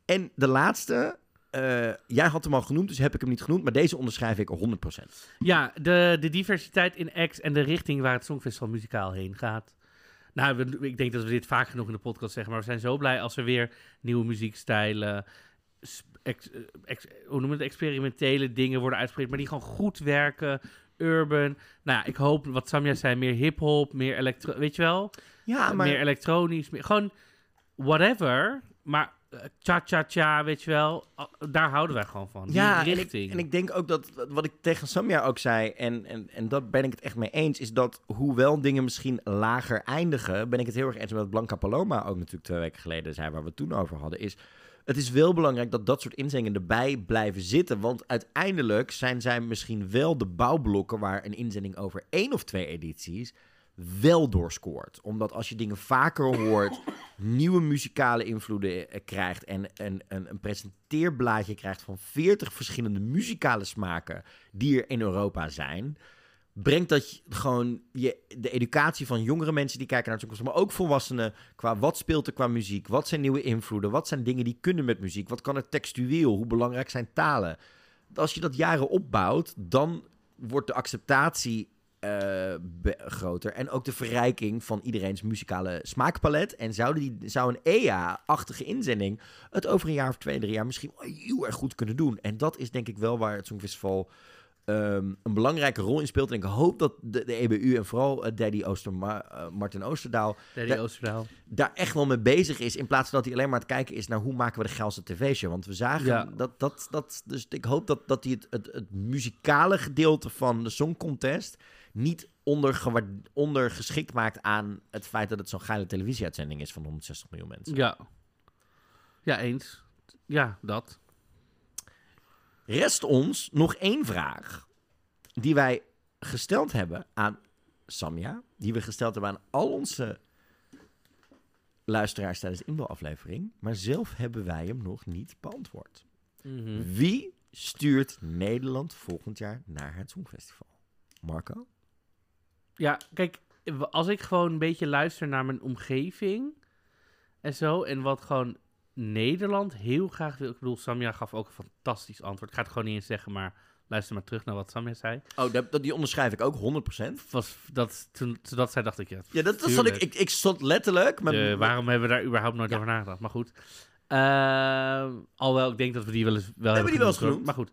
En de laatste, eh, jij had hem al genoemd, dus heb ik hem niet genoemd, maar deze onderschrijf ik 100%. Ja, de, de diversiteit in acts en de richting waar het Songfestival muzikaal heen gaat. Nou, we- ik denk dat we dit vaak genoeg in de podcast zeggen, maar we zijn zo blij als er weer nieuwe muziekstijlen, ex- eh, ex- hoe noemen we het, experimentele dingen worden uitgesproken, maar die gewoon goed werken, urban. Nou ja, ik hoop, wat Samja zei, meer hip-hop, meer elektro, weet je wel? Ja, maar Meer elektronisch, meer, gewoon whatever, maar cha-cha-cha, weet je wel, daar houden wij gewoon van. Die Ja, en ik, richting. en ik denk ook dat, wat ik tegen Samja ook zei, en, en, en dat ben ik het echt mee eens, is dat hoewel dingen misschien lager eindigen, ben ik het heel erg eens met Blanca Paloma ook natuurlijk twee weken geleden zei, waar we het toen over hadden, is het is wel belangrijk dat dat soort inzendingen erbij blijven zitten, want uiteindelijk zijn zij misschien wel de bouwblokken waar een inzending over één of twee edities wel doorscoort. Omdat als je dingen vaker hoort, nieuwe muzikale invloeden eh, krijgt en een, een, een presenteerblaadje krijgt van 40 verschillende muzikale smaken die er in Europa zijn, brengt dat je gewoon je, de educatie van jongere mensen die kijken naar het toekomst, maar ook volwassenen, qua wat speelt er qua muziek, wat zijn nieuwe invloeden, wat zijn dingen die kunnen met muziek, wat kan er textueel, hoe belangrijk zijn talen. Als je dat jaren opbouwt, dan wordt de acceptatie groter. En ook de verrijking van iedereen's muzikale smaakpalet. En zouden die, zou een EA-achtige inzending het over een jaar of twee, drie jaar misschien wel heel erg goed kunnen doen. En dat is denk ik wel waar het Songfestival ehm, een belangrijke rol in speelt. En ik hoop dat de, de EBU en vooral eh, Daddy Oosterma, eh, Martin Oosterdaal Daddy Da- Oosterdaal. daar echt wel mee bezig is. In plaats van dat hij alleen maar aan het kijken is naar hoe maken we de geilste tv-show. Want we zagen Ja. dat, dat, dat. Dus ik hoop dat, dat hij het, het, het muzikale gedeelte van de Song Contest niet ondergewaar- ondergeschikt maakt aan het feit dat het zo'n geile televisieuitzending is van 160 miljoen mensen. Ja. Ja, eens. Ja, dat. Rest ons nog één vraag die wij gesteld hebben aan Samja, die we gesteld hebben aan al onze luisteraars tijdens de maar zelf hebben wij hem nog niet beantwoord. Mhm. Wie stuurt Nederland volgend jaar naar het Songfestival? Marco? Ja, kijk, als ik gewoon een beetje luister naar mijn omgeving en zo, en wat gewoon Nederland heel graag wil. Ik bedoel, Samja gaf ook een fantastisch antwoord. Ik ga het gewoon niet eens zeggen, maar luister maar terug naar wat Samja zei. Oh, dat, dat- die onderschrijf ik ook 100%. Was dat, toen, toen dat zei, dacht ik, ja, Ja, dat, dat zat ik, ik. Ik stond letterlijk. Met, waarom hebben we daar überhaupt nooit over nagedacht? Maar goed. Ehm, alhoewel, ik denk dat we die wel eens wel hebben die wel eens genoemd. Maar goed.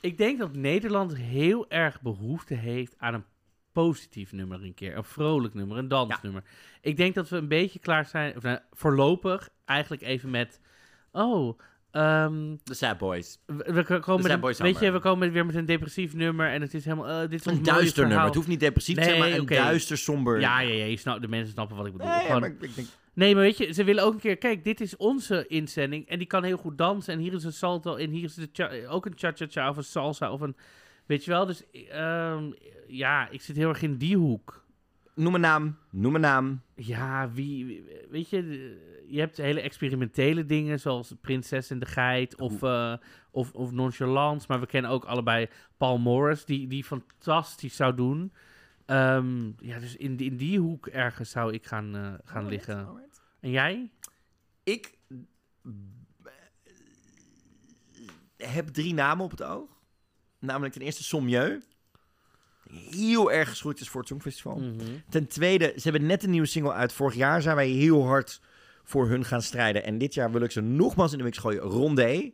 Ik denk dat Nederland heel erg behoefte heeft aan een positief nummer een keer. Een vrolijk nummer, een dansnummer. Ik denk dat we een beetje klaar zijn, of nou, voorlopig eigenlijk even met... Oh, ehm, De Sad Boys. we, we komen met weet je, we komen weer met een depressief nummer en het is helemaal... eh, dit is Een duister nummer. Het hoeft niet depressief te zijn, Nee, maar een duister, somber... Ja, ja, ja, je snapt, de mensen snappen wat ik bedoel. Nee, ja, maar ik, ik denk... Nee, maar weet je, ze willen ook een keer... Kijk, dit is onze inzending en die kan heel goed dansen. En hier is een salto en hier is de ook een cha-cha-cha of een salsa of een... Weet je wel, dus ehm, ja, ik zit heel erg in die hoek. Noem een naam. Noem een naam. Ja, wie... wie- Weet je, je hebt hele experimentele dingen zoals Prinses en de Geit of, eh, of, of Nonchalance. Maar we kennen ook allebei Paul Morris, die, die fantastisch zou doen. Ehm, ja, dus in, die- in die hoek ergens zou ik gaan, eh, gaan liggen. En jij? Ik heb drie namen op het oog. Namelijk ten eerste Sommieu. Heel erg geschroeid is voor het Songfestival. Mhm. Ten tweede, ze hebben net een nieuwe single uit. Vorig jaar zijn wij heel hard voor hun gaan strijden. En dit jaar wil ik ze nogmaals in de mix gooien. Rondé.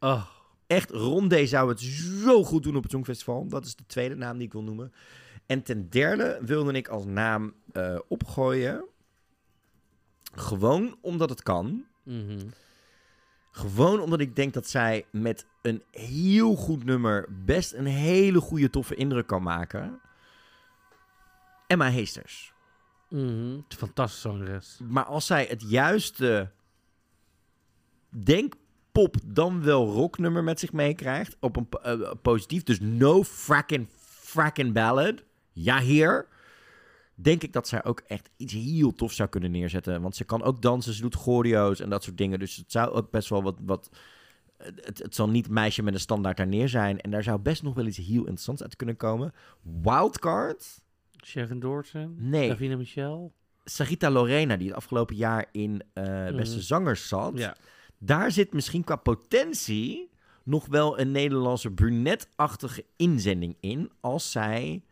Oh, Echt, Rondé zou het zo goed doen op het Songfestival. Dat is de tweede naam die ik wil noemen. En ten derde wilde ik als naam eh, opgooien. Gewoon omdat het kan. mhm. Gewoon omdat ik denk dat zij met een heel goed nummer best een hele goede toffe indruk kan maken. Emma Heesters. Mhm. Fantastische zangeres. Maar als zij het juiste denk pop dan wel rocknummer met zich meekrijgt op een eh, positief, dus no fracking fracking ballad. Ja heer. Denk ik dat zij ook echt iets heel tof zou kunnen neerzetten. Want ze kan ook dansen, ze doet choreo's en dat soort dingen. Dus het zou ook best wel wat... wat het, het zal niet meisje met een standaard daar neer zijn. En daar zou best nog wel iets heel interessants uit kunnen komen. Wildcard? Sharon Doorten? Nee. Davina Michel? Sarita Lorena, die het afgelopen jaar in eh, Beste Mhm. Zangers zat. Ja. Daar zit misschien qua potentie nog wel een Nederlandse brunetachtige inzending in. Als zij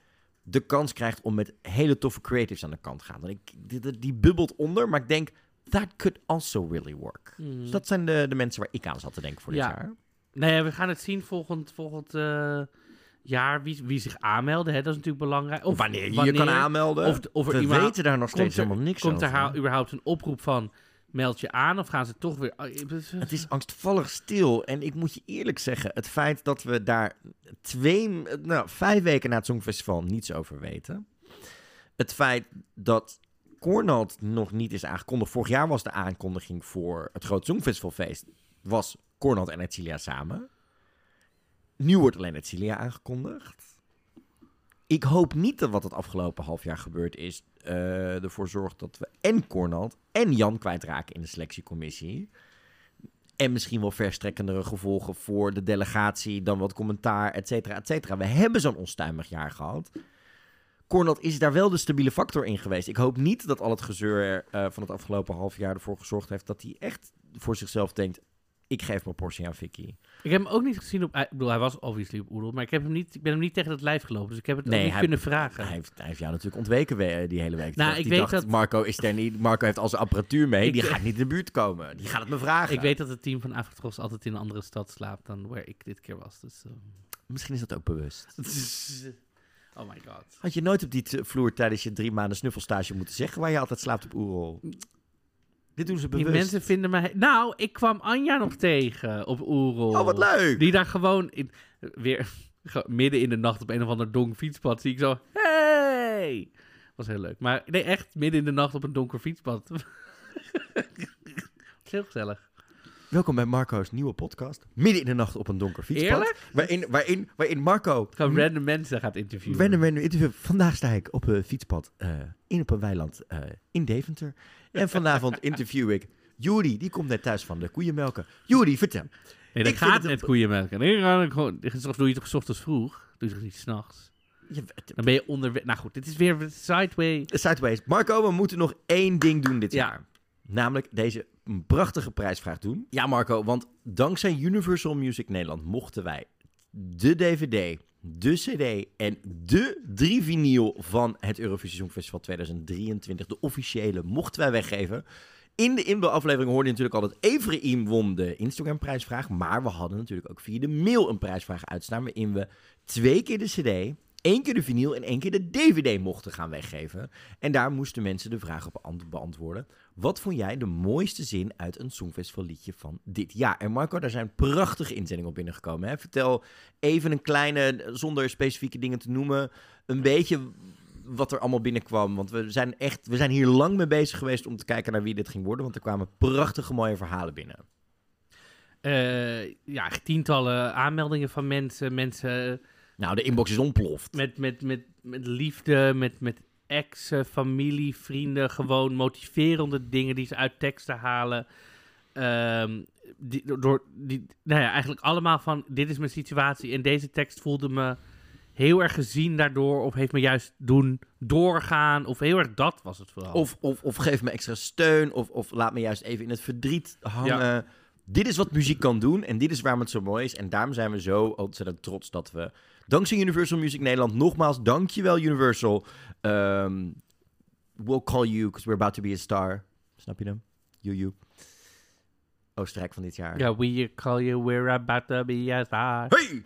de kans krijgt om met hele toffe creatives aan de kant te gaan. Want ik, die, bubbelt onder, maar ik denk, that could also really work. Mhm. Dus dat zijn de, de mensen waar ik aan zat te denken voor dit Ja. jaar. Nee, we gaan het zien volgend, volgend eh, jaar wie, wie zich aanmelden. Hè? Dat is natuurlijk belangrijk. Of wanneer je je kan aanmelden. Of, of er We weten daar nog steeds komt er- helemaal niks Komt er over. ha- überhaupt een oproep van meld je aan of gaan ze toch weer... Oh, Het is angstvallig stil. En ik moet je eerlijk zeggen, het feit dat we daar twee, nou, vijf weken na het Songfestival niets over weten. Het feit dat Cornald nog niet is aangekondigd. Vorig jaar was de aankondiging voor het grote Songfestivalfeest. Was Cornald en Etcilia samen. Nu wordt alleen Etcilia aangekondigd. Ik hoop niet dat wat het afgelopen half jaar gebeurd is... eh, ervoor zorgt dat we en Cornald en Jan kwijtraken in de selectiecommissie. En misschien wel verstrekkendere gevolgen voor de delegatie... dan wat commentaar, et cetera, et cetera. We hebben zo'n onstuimig jaar gehad. Cornald is daar wel de stabiele factor in geweest. Ik hoop niet dat al het gezeur eh, van het afgelopen half jaar ervoor gezorgd heeft... dat hij echt voor zichzelf denkt... ik geef mijn portie aan Vicky. Ik heb hem ook niet gezien op... Ik bedoel, hij was obviously op Oedel, maar ik, heb hem niet, ik ben hem niet tegen het lijf gelopen. Dus ik heb het ook niet hij- kunnen vragen. Hij heeft, hij heeft jou natuurlijk ontweken we- die hele week. Nou, Die ik dacht, weet dat- Marco is er niet. Marco heeft al zijn apparatuur mee. Ik- die gaat niet in de buurt komen. Die gaat het me vragen. Ik weet dat het team van Afrotros altijd in een andere stad slaapt dan waar ik dit keer was. Dus, eh. Misschien is dat ook bewust. oh my god. Had je nooit op die vloer tijdens je drie maanden snuffelstage moeten zeggen... waar je altijd slaapt op Oerol? Dit doen ze Die bewust. mensen vinden mij... Nou, ik kwam Anja nog tegen op Oerol. Oh, wat leuk! Die daar gewoon in, weer midden in de nacht op een of ander donker fietspad zie ik zo... Hey! Was heel leuk. Maar nee, echt midden in de nacht op een donker fietspad. heel gezellig. Welkom bij Marco's nieuwe podcast. Midden in de nacht op een donker fietspad. Eerlijk? Waarin, waarin, waarin Marco... Gewoon random mensen gaat interviewen. Random, random interview. Vandaag sta ik op een fietspad eh, in op een weiland eh, in Deventer. En vanavond interview ik Juri, die komt net thuis van de koeienmelken. Juri, vertel. Nee, dat Ik gaat het net koeienmelken. Nee, dan gewoon... Doe je het toch 's ochtends vroeg? Doe je het niet s'nachts? Dan ben je onderweg... Nou goed, dit is weer sideway. Sideways. Marco, we moeten nog één ding doen dit Ja. jaar. Namelijk deze prachtige prijsvraag doen. Ja, Marco, want dankzij Universal Music Nederland mochten wij de DVD, de CD en de drie vinyl van het Eurovisie Songfestival 2023, de officiële, mochten wij weggeven. In de inbelaflevering hoorde je natuurlijk al dat Evreem won de Instagram-prijsvraag. Maar we hadden natuurlijk ook via de mail een prijsvraag uitstaan. Waarin we twee keer de CD, één keer de vinyl en één keer de DVD mochten gaan weggeven. En daar moesten mensen de vraag op ant- beantwoorden. Wat vond jij de mooiste zin uit een Songfestival liedje van dit jaar? En Marco, daar zijn prachtige inzendingen op binnengekomen. Hè? Vertel even een kleine, zonder specifieke dingen te noemen, een beetje wat er allemaal binnenkwam. Want we zijn echt, we zijn hier lang mee bezig geweest om te kijken naar wie dit ging worden. Want er kwamen prachtige mooie verhalen binnen. Eh, ja, tientallen aanmeldingen van mensen. Mensen Nou, de inbox is ontploft. met, met, met, met liefde, met, met exen, familie, vrienden. Gewoon motiverende dingen die ze uit teksten halen. Ehm, die, door, die, nou ja, eigenlijk allemaal van, dit is mijn situatie. En deze tekst voelde me heel erg gezien daardoor. Of heeft me juist doen doorgaan. Of heel erg dat was het vooral. Of, of, of geef me extra steun. Of, of laat me juist even in het verdriet hangen. Dit is wat muziek kan doen. En dit is waarom het zo mooi is. En daarom zijn we zo ontzettend trots dat we... Dankzij Universal Music Nederland. Nogmaals, dankjewel Universal. Ehm, we'll call you because we're about to be a star. Snap je hem? You, you. Oostenrijk van dit jaar. Ja, we call you, we're about to be a star. Hey!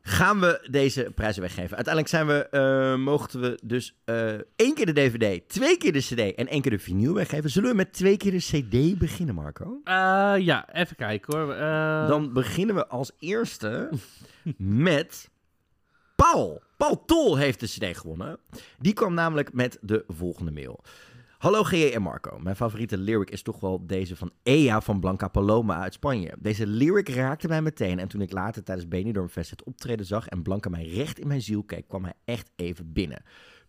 Gaan we deze prijzen weggeven. Uiteindelijk zijn we, eh, mochten we dus eh, één keer de DVD, twee keer de CD en één keer de vinyl weggeven. Zullen we met twee keer de CD beginnen, Marco? Eh, ja, even kijken hoor. Dan beginnen we als eerste met Paul. Paul Tol heeft de CD gewonnen. Die kwam namelijk met de volgende mail. Hallo GJ en Marco. Mijn favoriete lyric is toch wel deze van Ea van Blanca Paloma uit Spanje. Deze lyric raakte mij meteen en toen ik later tijdens Benidorm Fest het optreden zag en Blanca mij recht in mijn ziel keek, kwam hij echt even binnen.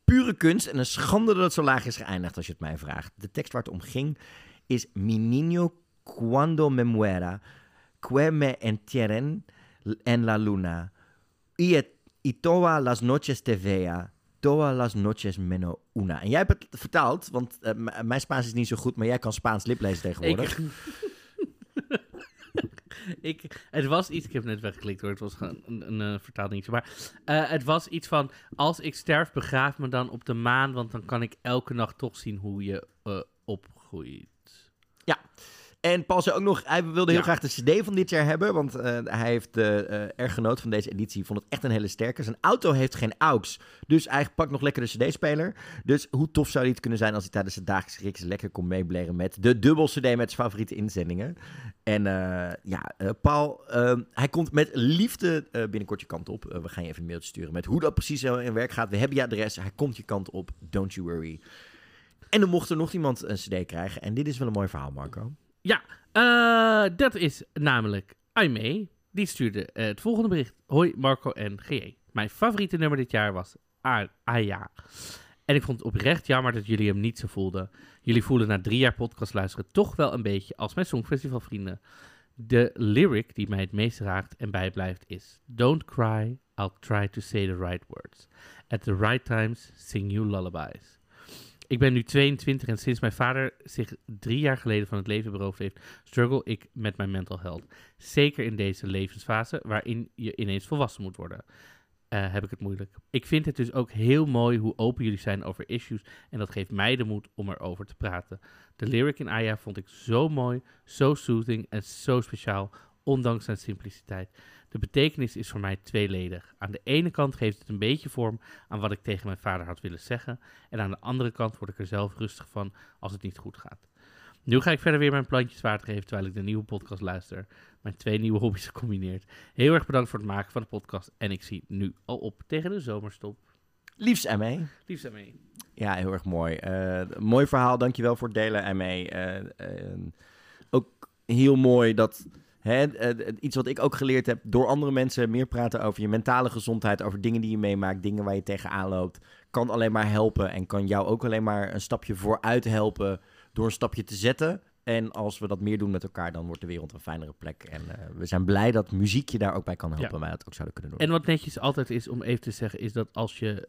Pure kunst en een schande dat het zo laag is geëindigd als je het mij vraagt. De tekst waar het om ging is Mi niño cuando me muera, que me entierren en la luna, y, y todas las noches te vea, todas las noches menos una. En jij hebt het vertaald, want eh, m- mijn Spaans is niet zo goed, maar jij kan Spaans liplezen tegenwoordig. Ik, ik, het was iets, ik heb net weggeklikt hoor, het was gewoon een, een, eh. Maar eh, het was iets van, als ik sterf, begraaf me dan op de maan, want dan kan ik elke nacht toch zien hoe je eh, opgroeit. En Paul zei ook nog, hij wilde heel Ja. graag de CD van dit jaar hebben. Want eh, hij heeft uh, erg genoten van deze editie. Vond het echt een hele sterke. Zijn auto heeft geen AUX. Dus hij pakt nog lekker de CD-speler. Dus hoe tof zou dit kunnen zijn als hij tijdens de dagelijkse riks lekker kon meeblaren met de dubbel CD met zijn favoriete inzendingen. En uh, ja, Paul, hij komt met liefde binnenkort je kant op. we gaan je even een mailtje sturen met hoe dat precies in werk gaat. We hebben je adres. Hij komt je kant op. Don't you worry. En dan mocht er nog iemand een CD krijgen. En dit is wel een mooi verhaal, Marco. Ja, uh, dat is namelijk Aimee. Die stuurde uh, het volgende bericht. Hoi Marco en GE. Mijn favoriete nummer dit jaar was Aya. En ik vond het oprecht jammer dat jullie hem niet zo voelden. Jullie voelen na drie jaar podcast luisteren toch wel een beetje als mijn Songfestival vrienden. De lyric die mij het meest raakt en bijblijft is... Don't cry, I'll try to say the right words. At the right times, sing you lullabies. Ik ben nu 22 en sinds mijn vader zich drie jaar geleden van het leven beroofd heeft, struggle ik met mijn mental health. Zeker in deze levensfase waarin je ineens volwassen moet worden. Uh, heb ik het moeilijk. Ik vind het dus ook heel mooi hoe open jullie zijn over issues en dat geeft mij de moed om erover te praten. De lyric in Aya vond ik zo mooi, zo soothing en zo speciaal, ondanks zijn simpliciteit. De betekenis is voor mij tweeledig. Aan de ene kant geeft het een beetje vorm aan wat ik tegen mijn vader had willen zeggen. En aan de andere kant word ik er zelf rustig van als het niet goed gaat. Nu ga ik verder weer mijn plantjes water geven terwijl ik de nieuwe podcast luister. Mijn twee nieuwe hobby's gecombineerd. Heel erg bedankt voor het maken van de podcast. En ik zie nu al op tegen de zomerstop. Liefst ME. Liefst ME. Ja, heel erg mooi. Uh, mooi verhaal, dankjewel voor het delen ME. Uh, ook heel mooi dat... Hè, iets wat ik ook geleerd heb, door andere mensen meer praten over je mentale gezondheid, over dingen die je meemaakt, dingen waar je tegenaan loopt, kan alleen maar helpen en kan jou ook alleen maar een stapje vooruit helpen door een stapje te zetten. En als we dat meer doen met elkaar, dan wordt de wereld een fijnere plek. En uh, we zijn blij dat muziek je daar ook bij kan helpen. Ja. Wij dat ook zouden kunnen doen. En wat netjes altijd is om even te zeggen, is dat als je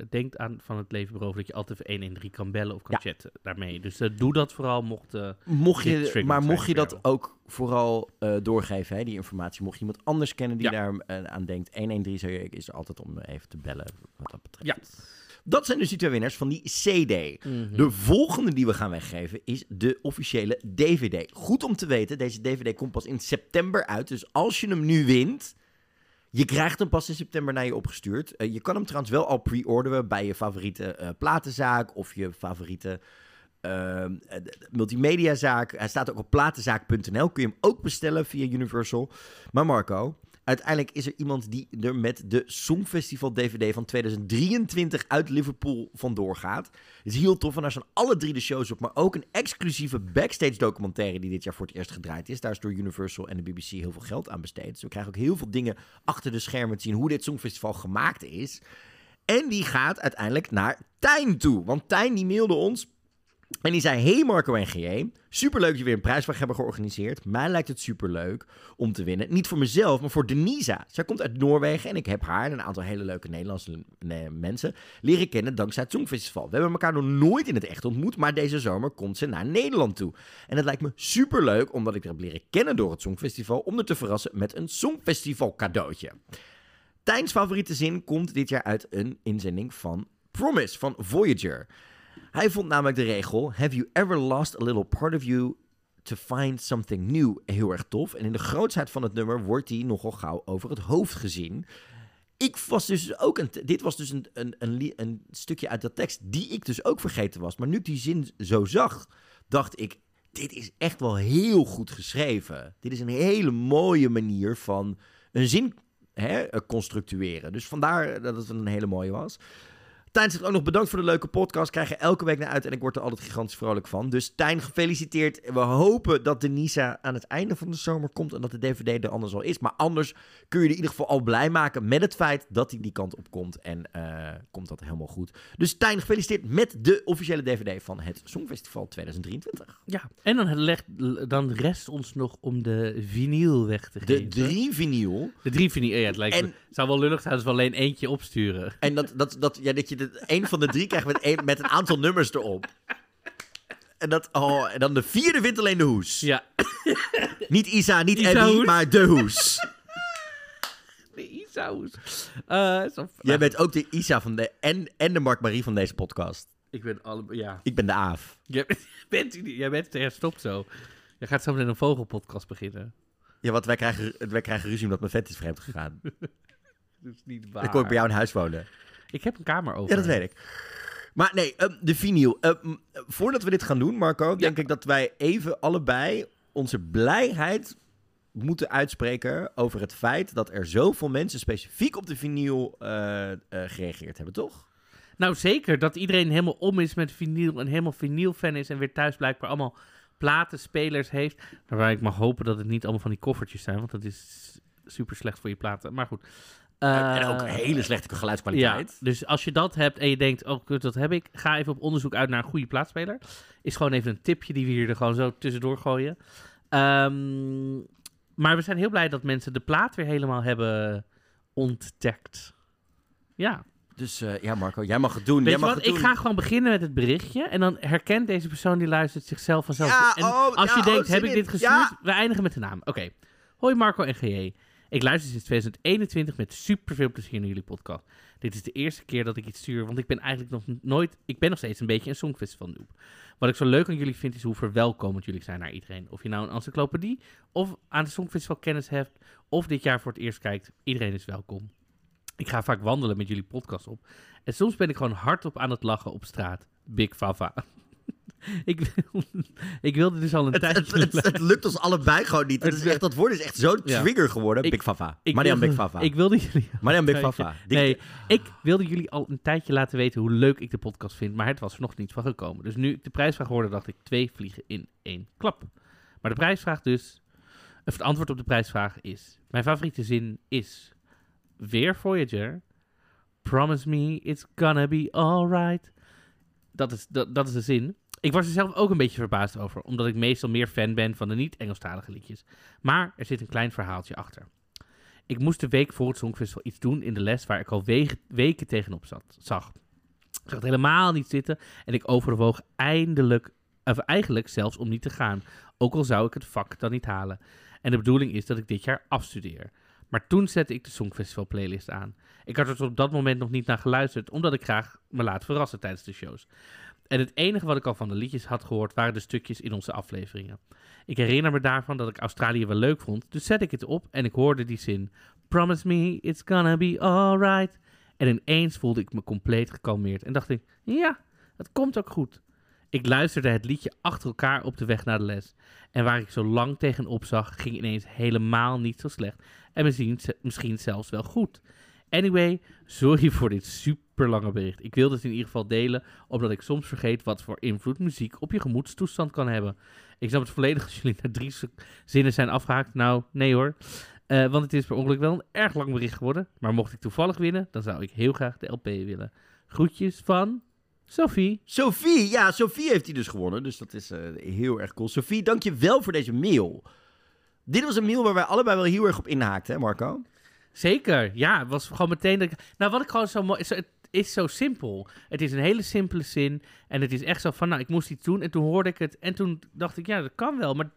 uh, denkt aan van het leven beroven, dat je altijd even 113 kan bellen of kan ja. chatten daarmee. Dus uh, doe dat vooral mocht. mocht je, maar mocht je dat ook vooral doorgeven, hè, die informatie. Mocht je iemand anders kennen die ja. daar aan denkt, 113 zou je, is er altijd om even te bellen wat dat betreft. Ja. Dat zijn dus die twee winnaars van die CD. Mhm. De volgende die we gaan weggeven is de officiële DVD. Goed om te weten, deze DVD komt pas in september uit. Dus als je hem nu wint, je krijgt hem pas in september naar je opgestuurd. Eh, je kan hem trouwens wel al pre-orderen bij je favoriete eh, platenzaak of je favoriete ehm, eh, multimediazaak. Hij staat ook op platenzaak.nl. Kun je hem ook bestellen via Universal. Maar Marco, uiteindelijk is er iemand die er met de Songfestival DVD van 2023 uit Liverpool vandoor gaat. Het is heel tof en daar staan alle drie de shows op, maar ook een exclusieve backstage documentaire die dit jaar voor het eerst gedraaid is. Daar is door Universal en de BBC heel veel geld aan besteed. Dus we krijgen ook heel veel dingen achter de schermen te zien hoe dit Songfestival gemaakt is. En die gaat uiteindelijk naar Tijn toe. Want Tijn die mailde ons en die zei: Hey Marco en superleuk dat je weer een prijsvraag hebben georganiseerd. Mij lijkt het superleuk om te winnen. Niet voor mezelf, maar voor Denisa. Zij komt uit Noorwegen en ik heb haar en een aantal hele leuke Nederlandse mensen leren kennen dankzij het Songfestival. We hebben elkaar nog nooit in het echt ontmoet, maar deze zomer komt ze naar Nederland toe. En het lijkt me superleuk, omdat ik haar heb leren kennen door het Songfestival, om er te verrassen met een Songfestival cadeautje. Tijns favoriete zin komt dit jaar uit een inzending van Promise van Voyager. Hij vond namelijk de regel: Have you ever lost a little part of you to find something new? Heel erg tof. En in de grootsheid van het nummer wordt hij nogal gauw over het hoofd gezien. Ik was dus ook een. Dit was dus een, een, een stukje uit dat tekst die ik dus ook vergeten was. Maar nu ik die zin zo zag, dacht ik. Dit is echt wel heel goed geschreven. Dit is een hele mooie manier van een zin hè, eh, constructueren. Dus vandaar dat het een hele mooie was. Tijn zegt ook nog bedankt voor de leuke podcast. Krijg je elke week naar uit en ik word er altijd gigantisch vrolijk van. Dus Tijn, gefeliciteerd. We hopen dat de Nisa aan het einde van de zomer komt en dat de DVD er anders al is. Maar anders kun je er in ieder geval al blij maken met het feit dat hij die kant op komt. En eh, komt dat helemaal goed. Dus Tijn, gefeliciteerd met de officiële DVD van het Songfestival 2023. Ja, en dan, legt, dan rest ons nog om de vinyl weg te De geven. drie vinyl. De drie vinyl. Ja, het lijkt En- me. Het zou wel lullig zijn als we alleen eentje opsturen. En dat, dat, dat, ja, dat je de, een van de drie krijgt met een, met een aantal nummers erop. En, dat, oh, en dan de vierde wint alleen de hoes. Ja. Niet Isa, niet Isa Abby, hoes. maar de hoes. De Isaus. Eh, zo- Jij bent ook de Isa van de, en, en de Mark Marie van deze podcast. Ik ben alle... Ja. Ik ben de Aaf. Jij bent, jij bent er, stop zo. Je gaat zo meteen een vogelpodcast beginnen. Ja, want wij krijgen, wij krijgen ruzie omdat mijn vet is vreemd gegaan. Dat is niet waar. Dan kom ik bij jou in huis wonen. Ik heb een kamer over. Ja, dat weet ik. Maar nee, ehm, de vinyl. Ehm, voordat we dit gaan doen, Marco, denk ik dat wij even allebei onze blijheid moeten uitspreken over het feit dat er zoveel mensen specifiek op de vinyl eh, gereageerd hebben, toch? Nou, zeker. Dat iedereen helemaal om is met vinyl en helemaal vinyl-fan is en weer thuis blijkbaar allemaal platenspelers heeft. Waarbij ik mag hopen dat het niet allemaal van die koffertjes zijn, want dat is super slecht voor je platen. Maar goed. En ook hele slechte Ja, geluidskwaliteit. dus als je dat hebt en je denkt, oh kut, dat heb ik. Ga even op onderzoek uit naar een goede plaatspeler. Is gewoon even een tipje die we hier er gewoon zo tussendoor gooien. Ehm, maar we zijn heel blij dat mensen de plaat weer helemaal hebben ontdekt. Ja. Dus eh, ja, Marco, jij mag het doen. Weet jij mag wat? het Ik doen. ga gewoon beginnen met het berichtje. En dan herkent deze persoon die luistert zichzelf vanzelf. Ja, en oh, als ja, je denkt, oh, heb ik dit gestuurd? Ja. We eindigen met de naam. Oké. Hoi Marco en GJ. Ik luister sinds 2021 met super veel plezier naar jullie podcast. Dit is de eerste keer dat ik iets stuur, want ik ben eigenlijk nog nooit... Ik ben nog steeds een beetje een songfestival noob. Wat ik zo leuk aan jullie vind, is hoe verwelkomend jullie zijn naar iedereen. Of je nou een encyclopedie of aan de songfestival kennis hebt, of dit jaar voor het eerst kijkt. Iedereen is welkom. Ik ga vaak wandelen met jullie podcast op. En soms ben ik gewoon hardop aan het lachen op straat. Big Fava. ik, wil- ik wilde dus al een Het, tijdje... het, het, het lukt ons allebei gewoon niet. Het is echt, dat woord is echt zo'n Ja. trigger geworden. Ik- Big Fafa. ik Marian Big Fafa. Ik wilde jullie... Marian Big Fafa. Nee, ik wilde jullie al een tijdje laten weten hoe leuk ik de podcast vind, maar het was er nog niet van gekomen. Dus nu ik de prijsvraag hoorde, dacht ik twee vliegen in één klap. Maar de prijsvraag dus, of het antwoord op de prijsvraag is, mijn favoriete zin is, weer Voyager, promise me it's gonna be alright. Dat is, dat, dat is de zin. Ik was er zelf ook een beetje verbaasd over, omdat ik meestal meer fan ben van de niet-Engelstalige liedjes. Maar er zit een klein verhaaltje achter. Ik moest de week voor het Songfestival iets doen in de les waar ik al weken tegenop zat, zag. Ik zag het helemaal niet zitten en ik overwoog eindelijk, of eigenlijk zelfs om niet te gaan. Ook al zou ik het vak dan niet halen. En de bedoeling is dat ik dit jaar afstudeer. Maar toen zette ik de Songfestival playlist aan. Ik had er tot op dat moment nog niet naar geluisterd, omdat ik graag me laat verrassen tijdens de shows. En het enige wat ik al van de liedjes had gehoord waren de stukjes in onze afleveringen. Ik herinner me daarvan dat ik Australië wel leuk vond, dus zette ik het op en ik hoorde die zin: Promise me it's gonna be alright. En ineens voelde ik me compleet gekalmeerd en dacht ik: ja, het komt ook goed. Ik luisterde het liedje achter elkaar op de weg naar de les. En waar ik zo lang tegenop zag, ging ineens helemaal niet zo slecht. En misschien, misschien zelfs wel goed. Anyway, sorry voor dit super lange bericht. Ik wilde het in ieder geval delen, omdat ik soms vergeet wat voor invloed muziek op je gemoedstoestand kan hebben. Ik snap het volledig als jullie na drie zinnen zijn afgehaakt. Nou, nee hoor. Eh, want het is per ongeluk wel een erg lang bericht geworden. Maar mocht ik toevallig winnen, dan zou ik heel graag de LP willen. Groetjes van Sophie. Sophie, ja, Sophie heeft hij dus gewonnen. Dus dat is eh, heel erg cool. Sophie, dank je wel voor deze mail. Dit was een mail waar wij allebei wel heel erg op inhaakten, hè Marco? Zeker, ja. Het was gewoon meteen... Dat ik, nou, wat ik gewoon zo mooi... Het is zo simpel. Het is een hele simpele zin. En het is echt zo van, nou, ik moest iets doen. En toen hoorde ik het. En toen dacht ik, ja, dat kan wel. Maar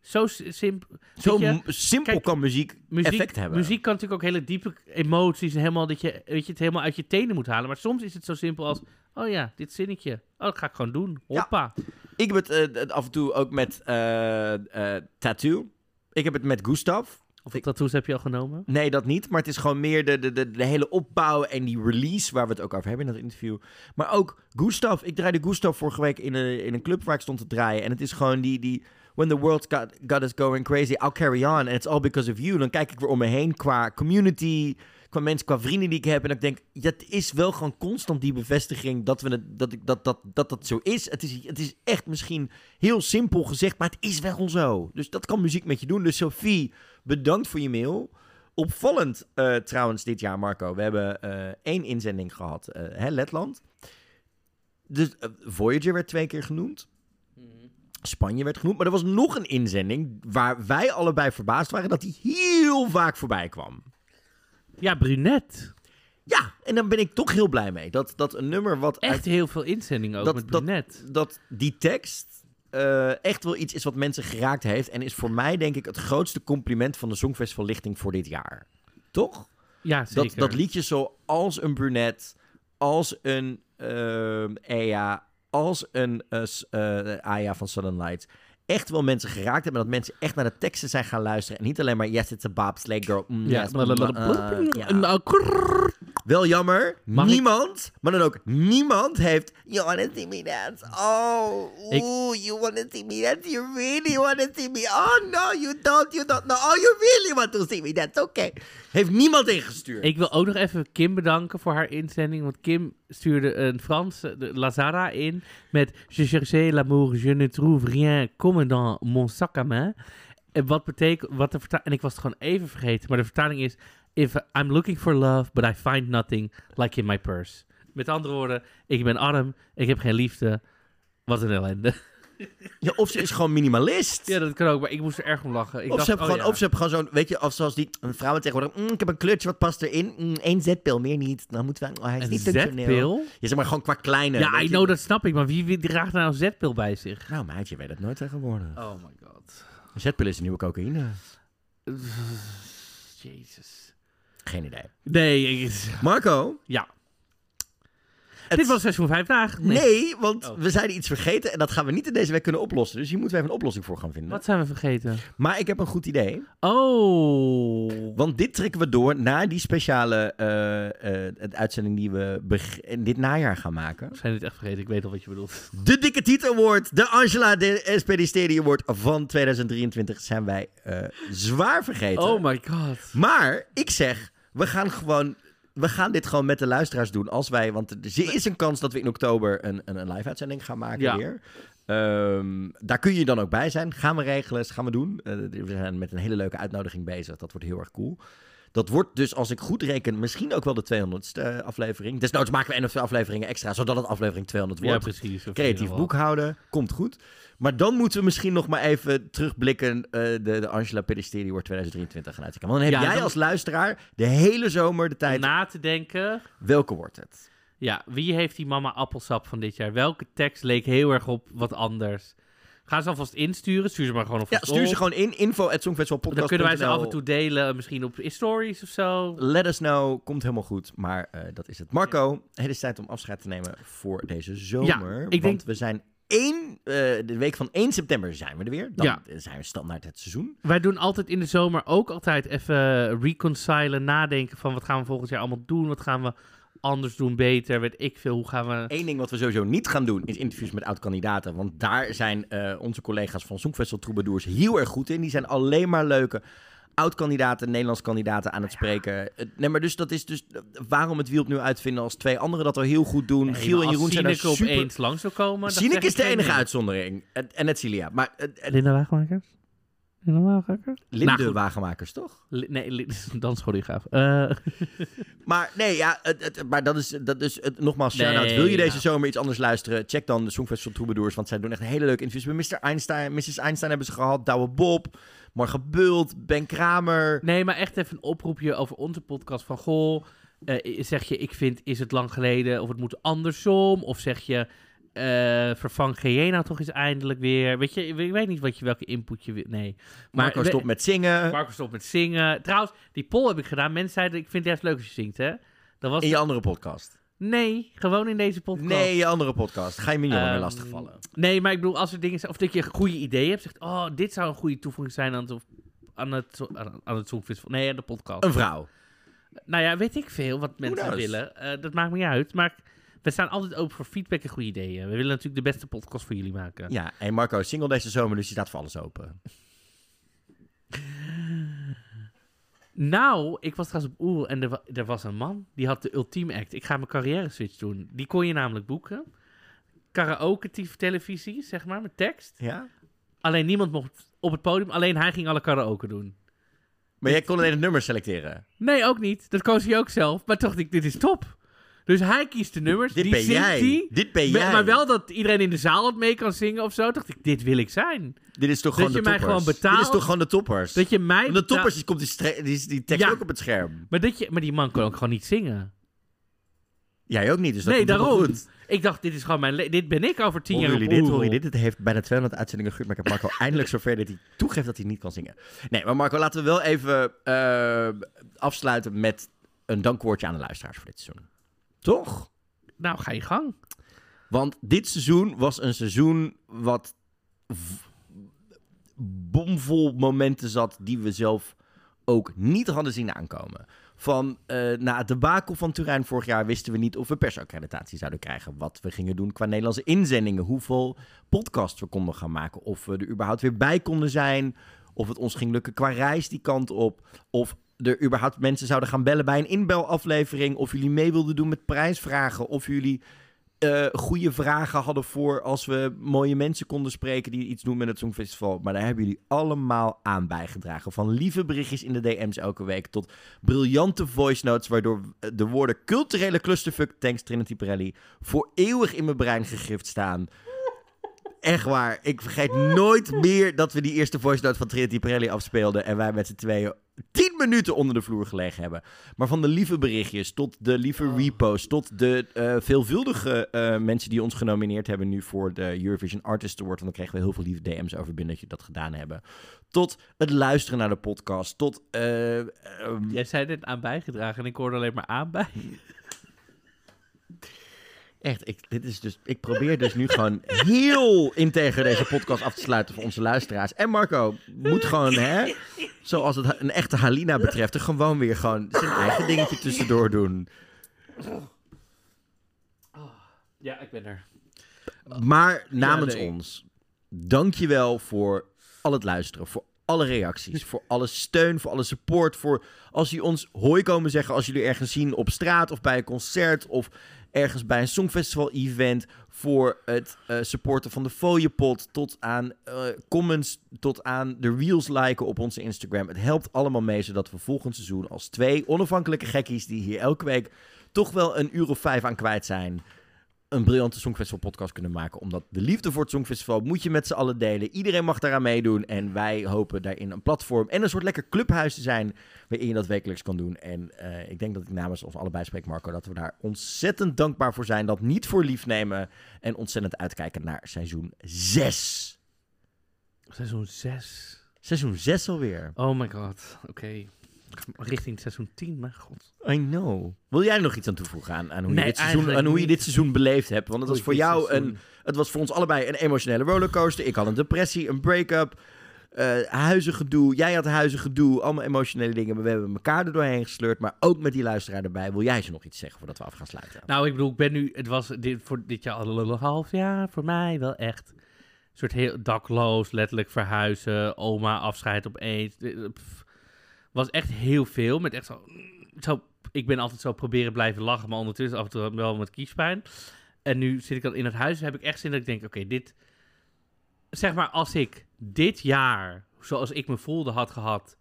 zo simpel. Zo simpel kan muziek, muziek, effect hebben. Muziek kan natuurlijk ook hele diepe emoties. En helemaal dat je, weet je het helemaal uit je tenen moet halen. Maar soms is het zo simpel als, oh ja, dit zinnetje. Oh, dat ga ik gewoon doen. Hoppa. Ik heb het uh, af en toe ook met uh, uh, Tattoo. Ik heb het met Gustav. Hoeveel tattoos heb je al genomen? Nee, dat niet. Maar het is gewoon meer de, de, de, de, hele opbouw en die release waar we het ook over hebben in dat interview. Maar ook Gustav. Ik draaide Gustav vorige week in een, in een club waar ik stond te draaien. En het is gewoon die, die when the world got, got us going crazy, I'll carry on. And it's all because of you. Dan kijk ik weer om me heen qua community, qua mensen, qua vrienden die ik heb. En ik denk, dat is wel gewoon constant die bevestiging dat, we het, dat, ik, dat, dat, dat dat zo is. Het, is. het is echt misschien heel simpel gezegd, maar het is wel zo. Dus dat kan muziek met je doen. Dus Sophie, bedankt voor je mail. Opvallend uh, trouwens dit jaar, Marco. We hebben uh, één inzending gehad, uh, hè, Letland. Dus Voyager werd twee keer genoemd. Spanje werd genoemd. Maar er was nog een inzending waar wij allebei verbaasd waren dat hij heel vaak voorbij kwam. Ja, Brunet. Ja, en dan ben ik toch heel blij mee. Dat, dat een nummer wat... Echt heel veel inzendingen ook dat, met Brunet. Dat, dat die tekst uh, echt wel iets is wat mensen geraakt heeft. En is voor mij denk ik het grootste compliment van de Songfestival lichting voor dit jaar. Toch? Ja, zeker. Dat, dat liedje zoals een Brunet, als een uh, Ea, als een uh, Aya van Southern Lights echt wel mensen geraakt hebben. Dat mensen echt naar de teksten zijn gaan luisteren. En niet alleen maar Yes, it's a girl. Mm, yes, mm, uh, ja. Wel jammer. Mag niemand, maar dan ook niemand heeft... You wanna see me dance? Oh, ooh, you wanna see me dance? You really wanna see me? Oh, no, you don't, you don't. No, oh, you really want to see me dance? Oké. Okay. Heeft niemand ingestuurd. Ik wil ook nog even Kim bedanken voor haar inzending. Want Kim stuurde een Franse, de Lazara, in met... Je cherchais l'amour, je ne trouve rien comme dans mon sac à main. En wat betekent... Wat de en ik was het gewoon even vergeten. Maar de vertaling is... If I'm looking for love, but I find nothing like in my purse. Met andere woorden, ik ben arm, ik heb geen liefde. Wat een ellende. Ja, of ze is gewoon minimalist. Ja, dat kan ook, maar ik moest er erg om lachen. Ik of, dacht, ze oh, gewoon, ja. of ze hebben gewoon zo'n, weet je, of zoals die vrouwen tegenwoordig, mm, ik heb een kleurtje, wat past erin? Mm, Eén zetpil, meer niet. Dan moeten we, oh, hij is Een niet zetpil? Ja, zeg maar gewoon qua kleine. Ja, I je. know, dat snap ik. Maar wie, wie draagt nou een zetpil bij zich? Nou meid, je weet het nooit tegenwoordig. Oh my god. Een zetpil is een nieuwe cocaïne. Jezus. Geen idee. Nee, ik- Marco? ja. het- Dit was seizoen 5 dagen. Nee, want Oh. we zijn iets vergeten en dat gaan we niet in deze week kunnen oplossen. Dus hier moeten we even een oplossing voor gaan vinden. Wat zijn we vergeten? Maar ik heb een goed idee. Oh. Want dit trekken we door naar die speciale eh, eh, het uitzending die we beg- in dit najaar gaan maken. We zijn dit echt vergeten. Ik weet al wat je bedoelt. De Dikke Tiet Award, de Angela de Spedisteri Award van 2023 zijn wij eh, zwaar vergeten. Oh my god. Maar ik zeg, we gaan gewoon... We gaan dit gewoon met de luisteraars doen als wij... Want er is een kans dat we in oktober een, een, een live-uitzending gaan maken Ja. weer. Ehm, daar kun je dan ook bij zijn. Gaan we regelen, gaan we doen. Eh, we zijn met een hele leuke uitnodiging bezig. Dat wordt heel erg cool. Dat wordt dus, als ik goed reken, misschien ook wel de 200ste aflevering. Desnoods maken we één of twee afleveringen extra, zodat het aflevering 200 Ja, wordt. precies. Of Creatief boekhouden, komt goed. Maar dan moeten we misschien nog maar even terugblikken... eh, de, de Angela Pedesteri wordt 2023 gaan uitkijken. Want dan heb Ja, jij dan- als luisteraar de hele zomer de tijd... Na te denken. Welke wordt het? Ja, wie heeft die mama appelsap van dit jaar? Welke tekst leek heel erg op wat anders? Ga ze alvast insturen. Stuur ze maar gewoon Ja, alvast stuur ze op. gewoon in. Info at Dan kunnen wij ze af en toe delen, misschien op stories of zo. Let us know. Komt helemaal goed. Maar eh, dat is het. Marco, het is tijd om afscheid te nemen voor deze zomer. ik want denk- we zijn één, eh, de week van 1 september zijn we er weer. Dan Ja. zijn we standaard het seizoen. Wij doen altijd in de zomer ook altijd even reconcilen, nadenken van wat gaan we volgend jaar allemaal doen, wat gaan we anders doen, beter, weet ik veel, hoe gaan we... Eén ding wat we sowieso niet gaan doen is interviews met oud-kandidaten. Want daar zijn eh, onze collega's van Songfestival Troubadours heel erg goed in. Die zijn alleen maar leuke oud-kandidaten, Nederlands kandidaten aan het spreken. Eh, Nee, maar dus dat is dus eh, waarom het wiel opnieuw uitvinden als twee anderen dat al heel goed doen. Nee, Giel en Jeroen zijn daar super... opeens langs zou komen... zeg is de enige uitzondering. En, en het Cilia. Maar eh, Linda Wagenmakers? Linde Nou, goed. Wagenmakers, toch? Li- nee, danschoreograaf. Eh Maar nee, ja, het, het- maar dat is, dat is het, nogmaals, shout-out. Nee, Wil je deze zomer iets anders luisteren? Check dan de Songfestival Troubadours, want zij doen echt hele leuke interviews. Met Mr. Einstein, Mrs. Einstein hebben ze gehad, Douwe Bob, Morgen Bult, Ben Kramer. nee, maar echt even een oproepje over onze podcast van... Goh, eh, zeg je, ik vind, is het lang geleden of het moet andersom? Of zeg je, eh, vervang nou toch eens eindelijk weer? Weet je, ik weet niet wat je, welke input je wil. Nee. Maar Marco stopt met zingen. Marco stopt met zingen. Trouwens, die poll heb ik gedaan. Mensen zeiden, ik vind het juist leuk als je zingt, hè? Dat was... In je andere podcast. Nee, gewoon in deze podcast. Nee, je andere podcast. Ga je me meer Ehm, lastigvallen. Nee, maar ik bedoel, als er dingen zijn... Of dat je een goede idee hebt. Zegt, oh, dit zou een goede toevoeging zijn aan het, aan het, aan, het Songfestival. Nee, aan de podcast. Een vrouw. Nou ja, weet ik veel wat mensen willen. Eh, dat maakt me niet uit. Maar we staan altijd open voor feedback en goede ideeën. We willen natuurlijk de beste podcast voor jullie maken. Ja, en Marco is single deze zomer, dus je staat voor alles open. Nou, ik was trouwens op Oer en er, wa- er was een man. Die had de ultieme act. Ik ga mijn carrière switch doen. Die kon je namelijk boeken. Karaoke televisie, zeg maar, met tekst. Ja? Alleen niemand mocht op het podium. Alleen hij ging alle karaoke doen. Maar jij kon alleen het nummer selecteren. Nee, ook niet. Dat koos hij ook zelf. Maar toch dit is top. Dus hij kiest de nummers. Dit die ben zingt jij. die. Dit ben jij. Maar wel dat iedereen in de zaal het mee kan zingen of zo. Dacht ik, dit wil ik zijn. Dit is toch Dat gewoon je de mij toppers. gewoon betaalt. Dit is toch gewoon de toppers. Dat je mij... Want de toppers, die komt die, die, die tekst Ja. ook op het scherm. Maar, dat je, maar die man kon ook gewoon niet zingen. Jij ook niet, dus dat nee, daarom. goed. Ik dacht, dit is gewoon mijn... Dit ben ik over tien jaar jullie dit? Horen jullie dit? Het heeft bijna 200 uitzendingen geduurd, maar ik heb Marco eindelijk zover dat hij toegeeft dat hij niet kan zingen. Nee, maar Marco, laten we wel even eh, afsluiten met een dankwoordje aan de luisteraars voor dit seizoen. Toch? Nou, ga je gang. Want dit seizoen was een seizoen wat bomvol momenten zat die we zelf ook niet hadden zien aankomen. Van eh, na het debakel van Turijn vorig jaar wisten we niet of we persaccreditatie zouden krijgen. Wat we gingen doen qua Nederlandse inzendingen. Hoeveel podcasts we konden gaan maken. Of we er überhaupt weer bij konden zijn. Of het ons ging lukken qua reis die kant op. Of er überhaupt mensen zouden gaan bellen bij een inbelaflevering. Of jullie mee wilden doen met prijsvragen. Of jullie eh, goede vragen hadden voor als we mooie mensen konden spreken die iets doen met het Songfestival. Maar daar hebben jullie allemaal aan bijgedragen. Van lieve berichtjes in de DM's elke week tot briljante voice notes, waardoor de woorden culturele clusterfuck, thanks Trinity Pirelli, voor eeuwig in mijn brein gegrift staan. Echt waar, ik vergeet nooit meer dat we die eerste voice note van Trinity Pirelli afspeelden en wij met z'n tweeën minuten onder de vloer gelegen hebben. Maar van de lieve berichtjes tot de lieve reposts, tot de eh, veelvuldige eh, mensen die ons genomineerd hebben nu voor de Eurovision Artist Award. Want dan kregen we heel veel lieve DM's over binnen dat je dat gedaan hebben. Tot het luisteren naar de podcast, tot... eh, ehm, Jij zei dit aan bijgedragen en ik hoorde alleen maar aan bij. Echt, ik, dit is dus, ik probeer dus nu gewoon heel integer deze podcast af te sluiten voor onze luisteraars. En Marco moet gewoon, hè, zoals het een echte Halina betreft, er gewoon weer gewoon zijn eigen dingetje tussendoor doen. Ja, ik ben er. Maar namens nee. ons, dankjewel voor al het luisteren, voor alle reacties, voor alle steun, voor alle support, voor als jullie ons hoi komen zeggen als jullie ergens zien op straat of bij een concert of ergens bij een songfestival-event, voor het eh, supporten van de fooiepot, tot aan eh, comments, tot aan de reels liken op onze Instagram. Het helpt allemaal mee, zodat we volgend seizoen als twee onafhankelijke gekkies die hier elke week toch wel een uur of vijf aan kwijt zijn, een briljante Songfestival podcast kunnen maken. Omdat de liefde voor het Songfestival moet je met z'n allen delen. Iedereen mag daaraan meedoen. En wij hopen daarin een platform en een soort lekker clubhuis te zijn waarin je dat wekelijks kan doen. En eh, ik denk dat ik namens ons allebei spreek, Marco, dat we daar ontzettend dankbaar voor zijn. Dat niet voor lief nemen en ontzettend uitkijken naar seizoen 6. Seizoen 6. Seizoen 6 alweer. Oh my god. Oké. Richting seizoen 10, mijn god. I know. Wil jij nog iets aan toevoegen aan, aan, hoe, Nee, je dit seizoen, aan hoe je dit seizoen beleefd hebt? Want het was voor jou seizoen- een, het was voor ons allebei een emotionele rollercoaster. Ik had een depressie, een break-up, eh huizengedoe. Jij had huizengedoe, allemaal emotionele dingen. Maar we hebben elkaar er doorheen gesleurd. Maar ook met die luisteraar erbij. Wil jij ze nog iets zeggen voordat we af gaan sluiten? Nou, ik bedoel, ik ben nu... Het was dit, voor dit jaar al een half jaar voor mij wel echt... Een soort heel dakloos, letterlijk verhuizen, oma afscheid opeens. Eh, pff. Was echt heel veel. Met echt zo, zo... Ik ben altijd zo proberen blijven lachen, maar ondertussen af en toe wel met kiespijn. En nu zit ik dan in het huis, heb ik echt zin dat ik denk, oké, dit... Zeg maar, als ik dit jaar, zoals ik me voelde, had gehad...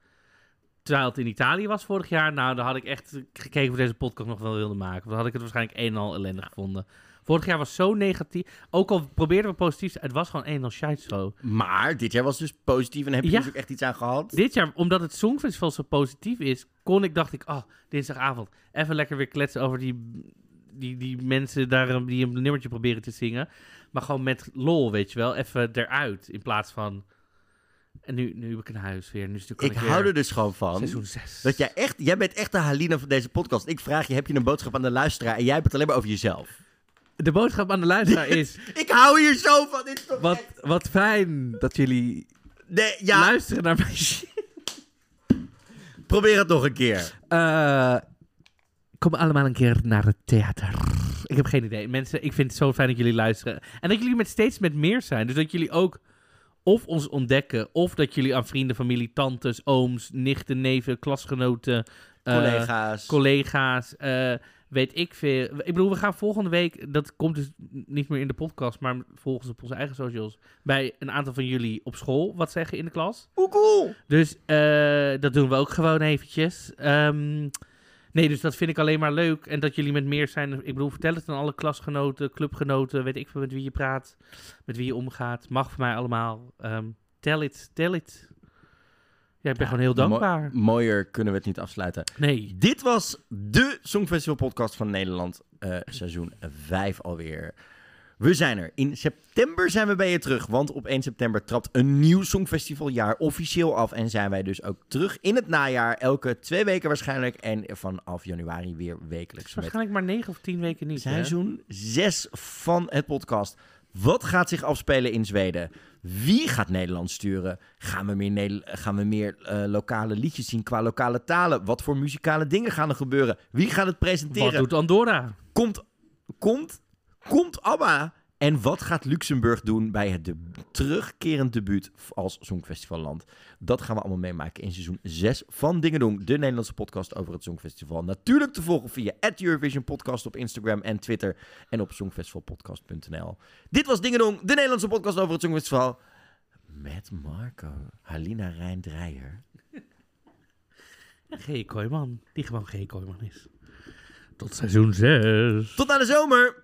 Terwijl het in Italië was vorig jaar, nou, dan had ik echt gekeken of deze podcast nog wel wilde maken. Dan had ik het waarschijnlijk een en al ellendig gevonden. Vorig jaar was zo negatief. Ook al probeerden we positief, het was gewoon een en al shitshow. Maar dit jaar was dus positief en heb je Ja. dus ook echt iets aan gehad. Dit jaar, omdat het Songfestival zo positief is, kon ik, dacht ik, oh, dinsdagavond, even lekker weer kletsen over die, die, die mensen daar die een nummertje proberen te zingen. Maar gewoon met lol, weet je wel, even eruit. In plaats van, en nu, nu heb ik een huis weer. Nu Ik ik hou er dus gewoon van. seizoen 6. Dat jij echt, jij bent echt de Halina van deze podcast. Ik vraag je, heb je een boodschap aan de luisteraar en jij hebt het alleen maar over jezelf. De boodschap aan de luisteraar is, Ik hou hier zo van. Dit is toch wat, echt- wat fijn dat jullie Nee, ja, luisteren naar mijn shit. probeer het nog een keer. Eh, kom allemaal een keer naar het theater. Ik heb geen idee. Mensen, ik vind het zo fijn dat jullie luisteren. En dat jullie met steeds met meer zijn. Dus dat jullie ook of ons ontdekken, of dat jullie aan vrienden, familie, tantes, ooms, nichten, neven, klasgenoten, eh, Collega's. collega's, eh, weet ik veel. Ik bedoel, we gaan volgende week, dat komt dus niet meer in de podcast, maar volgens op onze eigen socials, bij een aantal van jullie op school wat zeggen in de klas. Hoe cool. Dus eh, dat doen we ook gewoon eventjes. Ehm, nee, dus dat vind ik alleen maar leuk. En dat jullie met meer zijn. Ik bedoel, vertel het aan alle klasgenoten, clubgenoten, weet ik veel met wie je praat, met wie je omgaat. Mag voor mij allemaal. Ehm tell it, tell it. Ja, ik ben gewoon heel dankbaar. Mooier kunnen we het niet afsluiten. Nee. Dit was de Songfestival podcast van Nederland. eh, seizoen 5 alweer. We zijn er. In september zijn we bij je terug. Want op 1 september trapt een nieuw Songfestivaljaar officieel af. En zijn wij dus ook terug in het najaar. Elke twee weken waarschijnlijk. En vanaf januari weer wekelijks. Waarschijnlijk maar negen of tien weken niet. Seizoen 6 van het podcast. Wat gaat zich afspelen in Zweden? Wie gaat Nederland sturen? Gaan we meer, gaan we meer eh, lokale liedjes zien qua lokale talen? Wat voor muzikale dingen gaan er gebeuren? Wie gaat het presenteren? Wat doet Andorra? Komt, komt, komt ABBA? En wat gaat Luxemburg doen bij het de terugkerend debuut als Songfestivalland? Dat gaan we allemaal meemaken in seizoen 6 van Dingen Doen, de Nederlandse podcast over het Songfestival. Natuurlijk te volgen via Eurovision Podcast op Instagram en Twitter en op songfestivalpodcast.nl. Dit was Dingen Doen, de Nederlandse podcast over het Songfestival. Met Marco, Halina Rijn-Dreyer. G. Kooijman. Die gewoon G. Kooijman is. Tot seizoen 6. Tot aan de zomer!